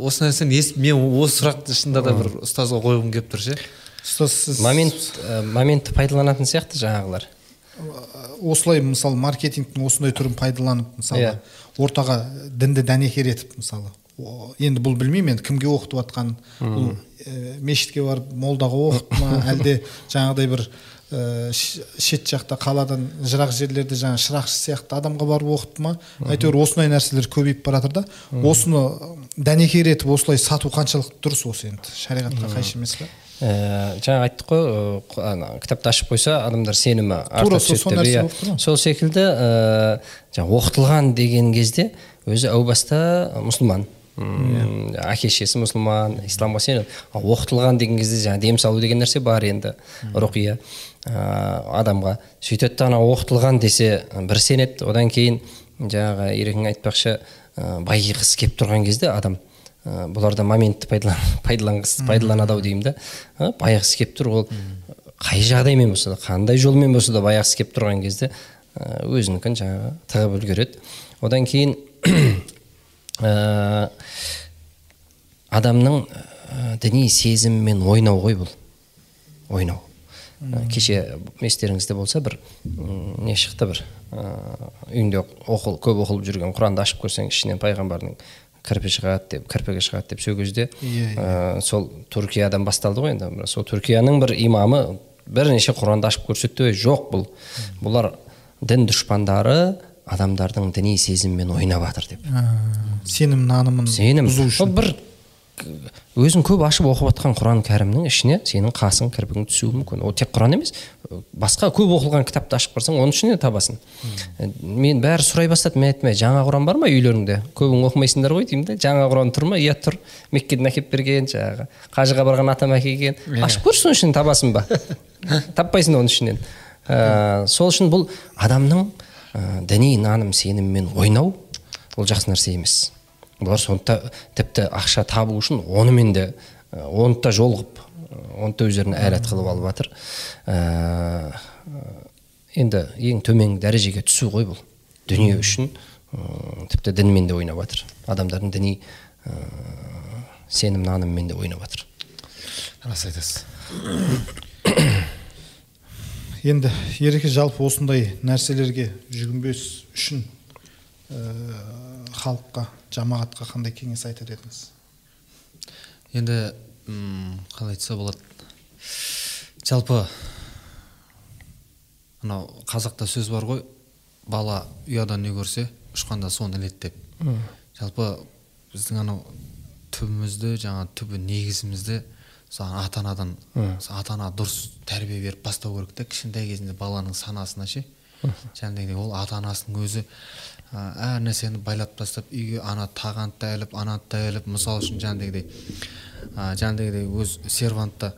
осы нәрсені ес мен осы сұрақты шынында да бір ұстазға қойғым келіп тұр ше. Ұстаз сіз момент ә, моментті пайдаланатын сияқты жаңағылар. Осылай мысалы маркетингтің осындай түрін пайдаланып мысалы Иә. ортаға дінді дәнекер етіп мысалы енді бұл білмеймін енді кімге оқытып жатқанын бұл ә, мешітке барып молдаға оқытты ма [laughs] әлде жаңағыдай бір ә, шет жақта қаладан жырақ жерлерде жаңағы шырақшы сияқты адамға барып оқытты ма? Әйтеуір осындай нәрселер көбейіп бара жатыр да. Осыны дәнекер етіп осылай сату қаншалықты дұрыс осы енді? Шариғатқа қайшы емес па Ә, жаңа айттық қой ана, кітапты ашып қойса адамдар сенімі Тура арта сол- деп нәрсе иә. сол секілді ә, жаңа оқытылған деген кезде өзі әу баста мұсылман. М, әке шешесі мұсылман исламға сенеді ал оқытылған деген кезде жаңағы дем салу деген нәрсе бар енді рұқия ә, адамға сөйтеді да ана оқытылған десе бір сенеді. Одан кейін жаңағы ерекең айтпақшы ә, байығысы келіп тұрған кезде адам ә, бұларда моментті пайдалан, пайдаланады ау деймін да. Ә, байығысы келіп тұр ол. Қай жағдаймен болса да қандай жолмен болса да байығысы келіп тұрған кезде ә, өзінікін жаңағы тығып үлгереді. Одан кейін [coughs] ә, адамның ә, діни сезімімен ойнау ғой бұл. Ойнау. Ә, кеше естеріңізде болса бір м, не шықты бір ә, үйінде оқыл, көп оқылып жүрген құранды ашып көрсең ішінен пайғамбардың кірпі шығады деп кірпігі шығады деп сол кезде ә, сол түркиядан басталды ғой енді. Сол түркияның бір имамы бірнеше құранды ашып көрсетті "Ой, жоқ бұл. Бұлар дін дұшпандары адамдардың діни сезімімен ойнап жатыр деп сенім нанымын сенім. бұзу үшін. Бір өзің көп ашып оқып жатқан құран кәрімнің ішіне сенің қасың кірпігің түсуі мүмкін. Ол тек құран емес басқа көп оқылған кітапты ашып қарасаң оның ішінен табасың. Мен бәрі сұрай бастады. Мен айттым «Ә, жаңа құран бар ма үйлеріңде? Көбің оқымайсыңдар ғой? деймін да жаңа құран тұр ма? Иә тұр меккеден әкеліп берген жаңағы қажыға барған атам әкелген. Ашып көрші соның ішінен табасың ба? [laughs] Таппайсың оның ішінен. Ә, сол үшін бұл адамның ә, діни наным сенімімен ойнау ол жақсы нәрсе емес. Бұлар сондықтан тіпті ақша табу үшін онымен де оны да жолығып оны да өздеріне әлет қылып алып жатыр. Ә, енді ең төмен дәрежеге түсу ғой бұл. Дүние үшін тіпті дінмен де ойнап жатыр. Адамдардың діни ә, сенім нанымымен де ойнап жатыр. Рас айтасыз. Енді ереке жалпы осындай нәрселерге жүгінбес үшін халыққа жамағатқа қандай кеңес айтар едіңіз? Енді қалай айтса болады. Жалпы анау қазақта сөз бар ғой бала ұядан не көрсе ұшқанда соны іледі деп. Жалпы біздің анау түбімізді жаңа түбі негізімізді мысалы ата анадан ата ана дұрыс тәрбие беріп бастау керек та кішкентай кезінде баланың санасына ше? Жаңағыдай ол ата анасының өзі әр нәрсені байлап тастап үйге ана тағанды да іліп ананы да іліп мысалы үшін жаңағыдай ә, жаңағыдай өз сервантта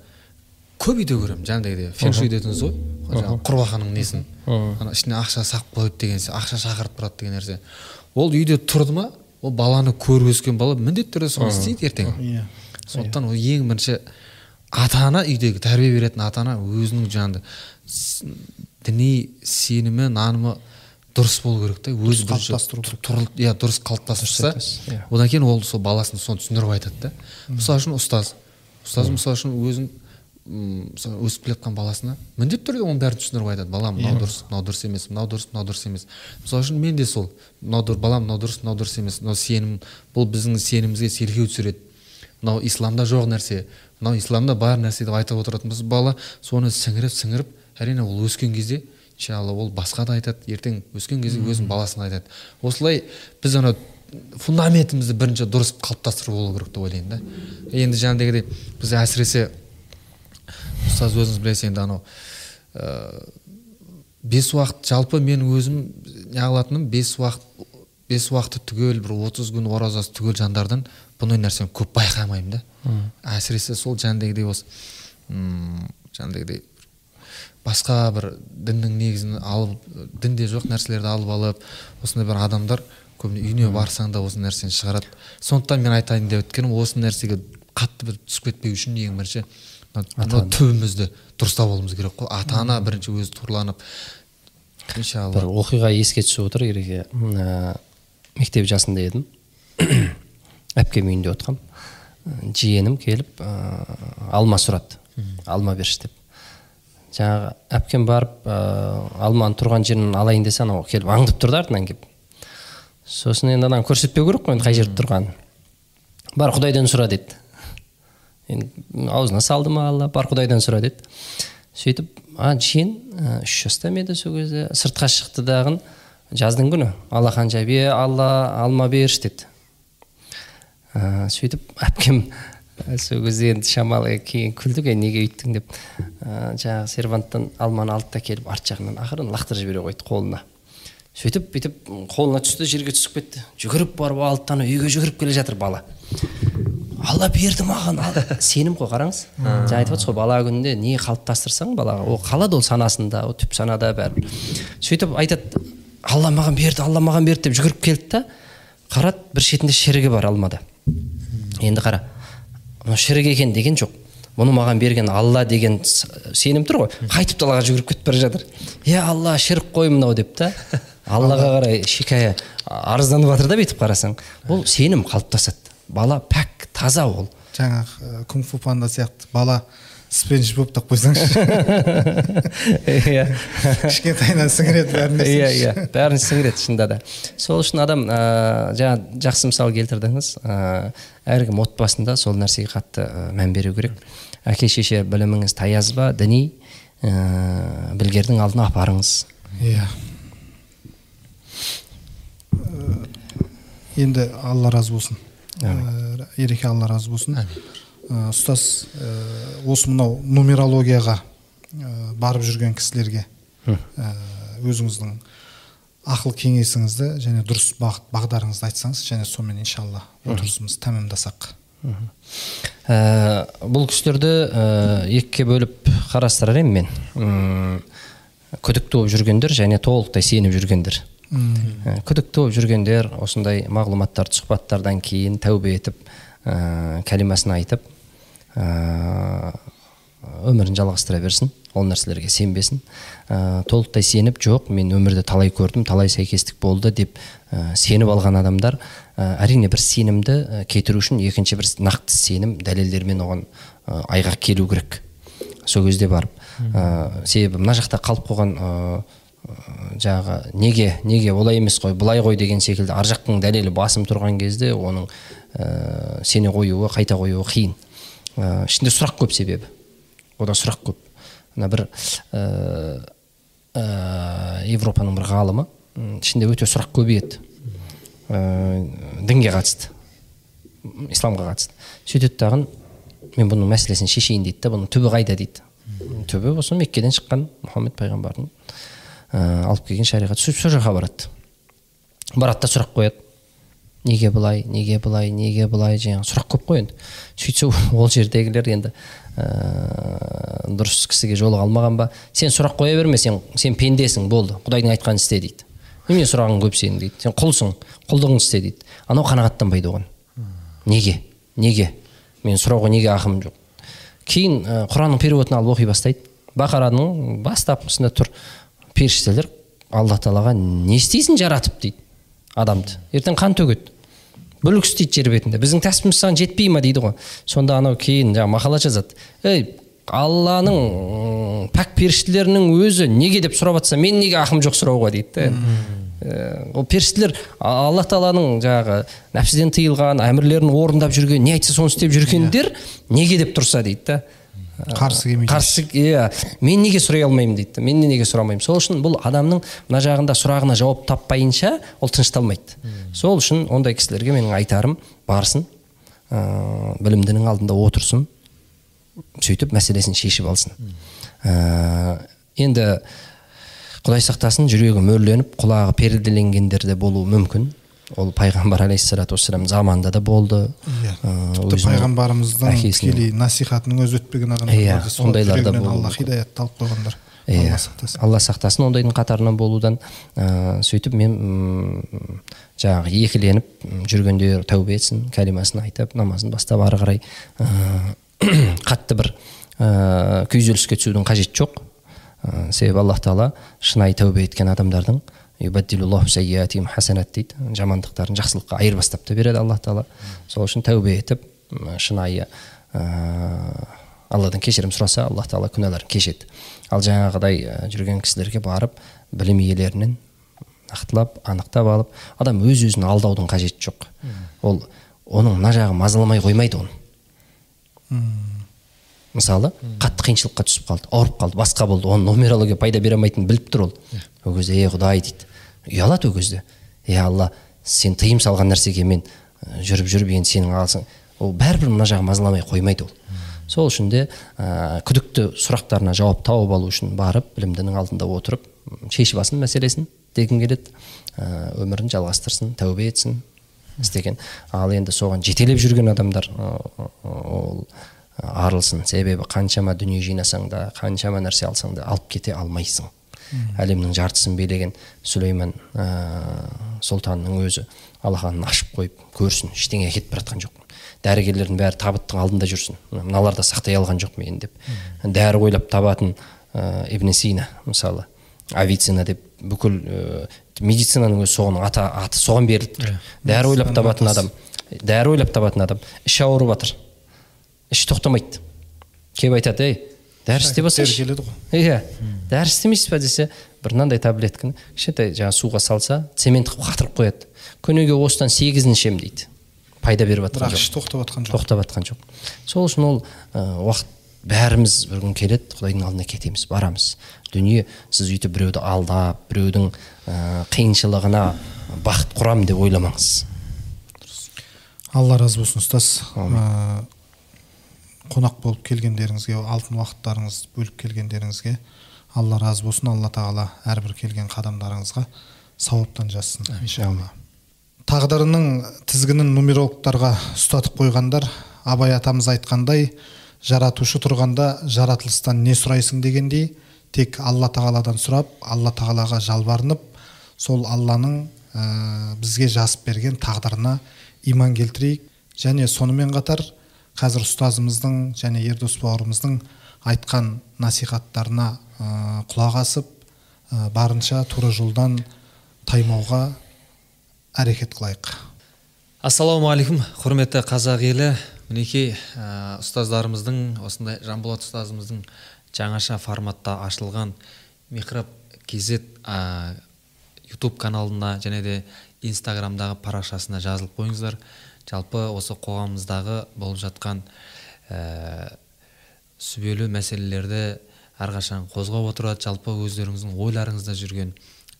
көп үйде көремін жаңағыдай феншуй дедіңіз ғой? Жаңағы құрбақаның несін? Ана ішіне ақша сақып қойды деген ақша шақырып тұрады деген нәрсе. Ол үйде тұрды ма ол баланы көріп өскен бала міндетті түрде соны істейді ертең. Иә. Сондықтан ол ең бірінші ата ана үйдегі тәрбие беретін ата ана өзінің жаңағы с- діни сенімі нанымы дұрыс болу керек та қалыптастыру тұр- иә дұрыс қалыптастырса Дұрыс айтасыз, иә. одан кейін ол сол баласына соны түсіндіріп айтады да. Мысалы үшін ұстаз. Ұстаз мысалы үшін өзін мысалы өсіп келе жатқан баласына міндетті түрде оның бәрін түсіндіріп айтады. Балам мынау дұрыс мынау дұрыс емес мынау дұрыс мынау дұрыс емес. Мысалы үшін мен де сол мынау балам мынау дұрыс мынау дұрыс емес. Мынау сенім бұл біздің сенімімізге селкеу түсіреді. Мынау исламда жоқ нәрсе мынау исламда бар нәрсе деп айтып отыратын болса бала соны сіңіріп сіңіріп әрине ол өскен кезде иншалла ол басқа да айтады. Ертең өскен кезде өзінің баласына айтады. Осылай біз ана фундаментімізді бірінші дұрыс қалыптастыру болу керек деп ойлаймын да. Енді жаңағыдегідей біз әсіресе ұстаз өзіңіз білесіз енді анау ә, бес уақыт жалпы мен өзім неғылатыным бес уақыт бес уақыты түгел бір отыз күн оразасы түгел жандардан бұндай нәрсені көп байқамаймын да. Әсіресе сол жаңағыдегідей осы жаңағыдегідей басқа бір діннің негізін алып дінде жоқ нәрселерді алып алып осындай бір адамдар көбіне үйіне барсаң да осы нәрсені шығарады. Сондықтан мен айтайын деп өткенім осы нәрсеге қатты бір түсіп кетпеу үшін ең бірінші түбімізді дұрыстап алуымыз керек қой. Ата ана бірінші өзі тұрланып бір иншалла оқиға еске түсіп отыр ереке Мына мектеп жасында едім. [coughs] Әпкем үйінде отқам жиенім келіп ә, алма сұрады. Алма берші деп. Жаңағы әпкем барып ә, алманың тұрған жерін алайын десе анау келіп аңдып тұрды артынан келіп. Сосын енді ананы көрсетпеу керек қой енді қай жерде тұрғанын. Бар құдайдан сұра деді. Енді аузына салды ма алла бар құдайдан сұра деді. Сөйтіп а жиен ә, үш жаста ма еді сол кезде сыртқа шықты дағын. Жаздың күні алақан жайып е алла алма берші деді. Ә, сөйтіп әпкем сол кезде енді шамалы кейін күлдік ей неге үйттің деп. Ә, жаңағы серванттан алманы алды да келіп арт жағынан ақырын лақтырып жібере қойды қолына. Сөйтіп бүйтіп қолына түсті жерге түсіп кетті. Жүгіріп барып алды да үйге жүгіріп келе жатыр бала. Алла берді маған ал [laughs] сенім ғой қараңыз. Жаңа айтып отырсыз ғой бала күнінде не қалыптастырсаң балаға ол қалады ол санасында ол түп санада бәрібір сөйтіп айтады алла маған берді алла маған берді деп жүгіріп келді да қарады бір шетінде шірігі бар алмада. Енді қара мынау шірік екен деген жоқ. Бұны маған берген алла деген сенім тұр ғой. Қайтып далаға жүгіріп кетіп бара жатыр. Е алла шірік қой мынау деп та [laughs] аллаға қарай шикая арызданып жатыр да бүйтіп қарасаң. Ол сенім қалыптасады. Бала пәк таза ол. Жаңағы кунг фу панда сияқты. Бала спенж болып та қойсаңшы. [laughs] Иә. Кішкентайынан сіңіреді бәріне иә иә. Бәрін сіңіреді шынында да. Сол үшін адам ә, жаңа жақсы мысал келтірдіңіз. Ә, әркім отбасында сол нәрсеге қатты ә, мән беру керек. Әке шеше біліміңіз таяз ба діни? Ә, білгердің алдына апарыңыз. Иә. Енді алла разы болсын. Ереке алла разы болсын. Э, ұстаз э, осы мынау нумерологияға э, барып жүрген кісілерге э, өзіңіздің ақыл кеңесіңізді және дұрыс бағыт бағдарыңызды айтсаңыз және сонымен иншалла отырысымызды тәмамдасақ. Ә, бұл кісілерді ә, екіге бөліп қарастырар едім мен. Күдікті болып жүргендер және толықтай сеніп жүргендер. Ә, күдікті болып жүргендер осындай мағлұматтарды сұхбаттардан кейін тәубе етіп ә, кәлимасын айтып ә, өмірін жалғастыра берсін ол нәрселерге сенбесін. Ә, толықтай сеніп жоқ мен өмірде талай көрдім талай сәйкестік болды деп ә, сеніп алған адамдар ә, әрине бір сенімді ә, кетіру үшін екінші бір нақты сенім дәлелдермен оған ә, айғақ келу керек. Сол кезде барып ә, себебі мына жақта қалып қойған ә, ә, жаңағы неге неге олай емес қой былай ғой деген секілді ар жақтың дәлелі басым тұрған кезде оның ә, сене қоюы қайта қоюы қиын. Ә, ішінде сұрақ көп себебі. Ода сұрақ көп. Ана бір ә, ә, европаның бір ғалымы ішінде өте сұрақ көбейеді ә, дінге қатысты. Исламға қатысты. Сөйтеді дағын мен бұның мәселесін шешейін дейді да бұның түбі қайда дейді? Түбі осы меккеден шыққан мұхаммед пайғамбардың ә, алып келген шариғат сөйтіп сол жаққа барады. Барады да сұрақ қояды. Неге былай неге былай неге былай жаңағы сұрақ көп қой енді. Сөйтсе [laughs] ол жердегілер енді ә, дұрыс кісіге жолыға алмаған ба? Сен сұрақ қоя берме сен сен пендесің болды. Құдайдың айтқанын істе дейді. Немене сұрағың көп сенің дейді? Сен құлсың құлдығыңды істе дейді. Анау қанағаттанбайды оған неге? Неге? Мен сұрауға неге ақым жоқ? Кейін ә, құранның переводын алып оқи бастайды. Бақараның бастапқысында тұр. Періштелер алла тағалаға не істейсің жаратып дейді адамды. Ертең қан төгеді. Бүлік істейді жер бетінде. Біздің кәсібіміз саған жетпей ма дейді ғой. Сонда анау кейін жаңағы мақала жазады. Ей алланың пәк періштелерінің өзі неге деп сұрап жатса мен неге ақым жоқ сұрауға дейді да Э, ол періштелер алла тағаланың жаңағы нәпсіден тыйылған әмірлерін орындап жүрген не айтса соны істеп жүргендер неге деп тұрса дейді да қарсы келмейді. Қарсы иә. Мен неге сұрай алмаймын? дейді. Мен неге сұрамаймын сол үшін бұл адамның мына жағында сұрағына жауап таппайынша ол тынышталмайды. Сол үшін ондай кісілерге менің айтарым барсын ыыы білімдінің алдында отырсын сөйтіп мәселесін шешіп алсын. Ә, енді құдай сақтасын жүрегі мөрленіп құлағы перделенгендер де болуы мүмкін. Ол пайғамбар алейхисалату вассалам заманында да болды. Иә Ә, тіпті пайғамбарымыздың тікелей насихатының өзі өтпеген адамдар Иә, сондайлар да алла хидаятты алып қойғандар. Иә алла сақтасын. Ондайдың қатарынан болудан ә, сөйтіп мен жаңағы екіленіп жүргендер тәубе етсін кәлимасын айтып намазын бастап ары қарай ә, [clears throat] қатты бір ә, күйзеліске түсудің қажеті жоқ. Ә, себебі аллах тағала шынайы тәубе еткен адамдардың «Юбаддилуллаху сайyiатихим хасанат» дейді жамандықтарын жақсылыққа айырбастап та береді аллах тағала сол үшін тәубе етіп шынайы ә, алладан кешірім сұраса аллах тағала күнәларын кешеді ал жаңағыдай жүрген кісілерге барып білім иелерінен нақтылап анықтап алып адам өз өзін алдаудың қажеті жоқ ол оның мына жағы мазаламай қоймайды оны мысалы қатты қиыншылыққа түсіп қалды ауырып қалды басқа болды оның нумерология пайда бере алмайтынын біліп тұр ол ол кезде е құдай дейді ұялады ол кезде. Е алла сен тыйым салған нәрсеге мен жүріп жүріп енді сенің алсың ол бәрібір мына жағы мазаламай қоймайды ол. Сол үшін де ә, күдікті сұрақтарына жауап тауып алу үшін барып білімдінің алдында отырып шешіп алсын мәселесін дегім келеді. Өмірін жалғастырсын тәубе етсін істеген. Ал енді соған жетелеп жүрген адамдар ол арылсын. Себебі қаншама дүние жинасаң да қаншама нәрсе алсаң да алып кете алмайсың. Әлемнің жартысын билеген сүлеймен ә, сұлтанның өзі алақанын ашып қойып көрсін. Ештеңе әкетіп бара жатқан жоқпын. Дәрігерлердің бәрі табыттың алдында жүрсін. Мыналар да сақтай алған жоқ мен деп. Дәрі ойлап табатын ә, ибн сина мысалы авицина деп бүкіл ә, медицинаның өзі соған аты, аты соған беріліп тұр. Дәрі ойлап табатын адам дәрі ойлап табатын адам іші ауырып жатыр іші тоқтамайды. Келіп айтады ей дәрі істеп алсайшы иә. Дәрі істемейсіз ба десе бір мынандай таблетканы кішкентай жаңағы суға салса цемент қылып қатырып қояды. Күніге осыдан сегізін ішемін дейді. Пайда беріп жатқан бірақ тоқтап жатқан жоқ. Тоқтап жатқан жоқ. Сол үшін ол ә, уақыт бәріміз бір күн келеді құдайдың алдына кетеміз барамыз. Дүние сіз өйтіп біреуді алдап біреудің ә, қиыншылығына бақыт құрамын деп ойламаңыз. Алла разы болсын ұстаз. Қонақ болып келгендеріңізге алтын уақыттарыңыз бөліп келгендеріңізге алла разы болсын. Алла тағала әрбір келген қадамдарыңызға сауаптан жазсын. Иншалла. Тағдырының тізгінін нумерологтарға ұстатып қойғандар абай атамыз айтқандай жаратушы тұрғанда жаратылыстан не сұрайсың дегендей тек алла тағаладан сұрап алла тағалаға жалбарынып сол алланың ә, бізге жазып берген тағдырына иман келтірейік. Және сонымен қатар қазір ұстазымыздың және ердос бауырымыздың айтқан насихаттарына ә, құлақ асып ә, барынша тура жолдан таймауға әрекет қылайық. Ассалаумағалейкум құрметті қазақ елі. Мінекей ә, ұстаздарымыздың осындай жанболат ұстазымыздың жаңаша форматта ашылған михраб kz ә, ютуб каналына және де инстаграмдағы парақшасына жазылып қойыңыздар. Жалпы осы қоғамымыздағы болып жатқан ә, сүбелі мәселелерді әрқашан қозғап отырады. Жалпы өздеріңіздің ойларыңызда жүрген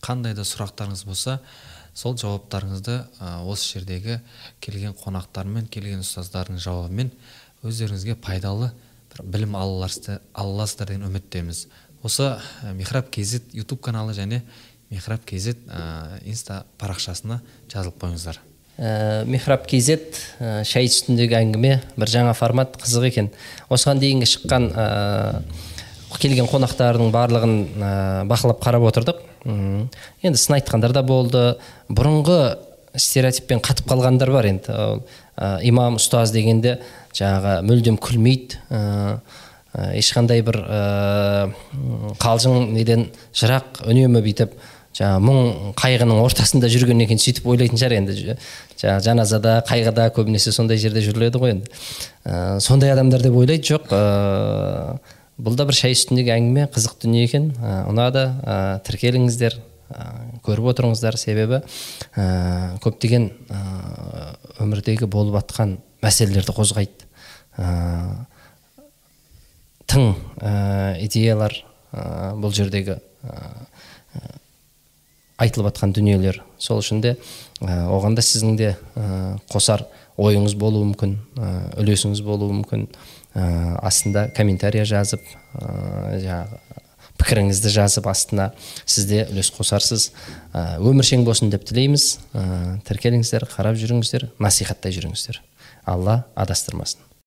қандай да сұрақтарыңыз болса сол жауаптарыңызды ә, осы жердегі келген қонақтармен келген ұстаздардың жауабымен өздеріңізге пайдалы бір білім ала аласыздар ала аласыздар деген үміттеміз. Осы ә, михраб kz ютуб каналы және михраб kz ә, инста парақшасына жазылып қойыңыздар. Ә, михраб kz ә, шай үстіндегі әңгіме бір жаңа формат қызық екен. Осыған дейінгі шыққан ә, келген қонақтардың барлығын ә, бақылап қарап отырдық. М, енді сын айтқандар да болды. Бұрынғы стереотиппен қатып қалғандар бар енді. Ә, имам ұстаз дегенде жаңағы мүлдем күлмейді. Ә, ешқандай бір ә, қалжың неден жырақ үнемі бүйтіп жаңағы мұң қайғының ортасында жүргеннен кейін сөйтіп ойлайтын шығар енді. жаңағы жаназада қайғыда көбінесе сондай жерде жүріледі ғой енді. Ә, сондай адамдар деп ойлайды жоқ. Ә, бұл да бір шай үстіндегі әңгіме қызық дүние екен. Ә, ұнады ә, тіркеліңіздер ә, көріп отырыңыздар. Себебі ә, көптеген ә, өмірдегі болып жатқан мәселелерді қозғайды. Ә, тың ә, идеялар ә, бұл жердегі айтылып жатқан дүниелер. Сол үшін де ә, оған да сіздің де ә, қосар ойыңыз болуы мүмкін ә, үлесіңіз болуы мүмкін. Ә, астында комментария жазып ә, жаңағы пікіріңізді жазып астына сіз де үлес қосарсыз. Ә, өміршең болсын деп тілейміз. Ә, тіркеліңіздер қарап жүріңіздер насихаттай жүріңіздер. Алла адастырмасын.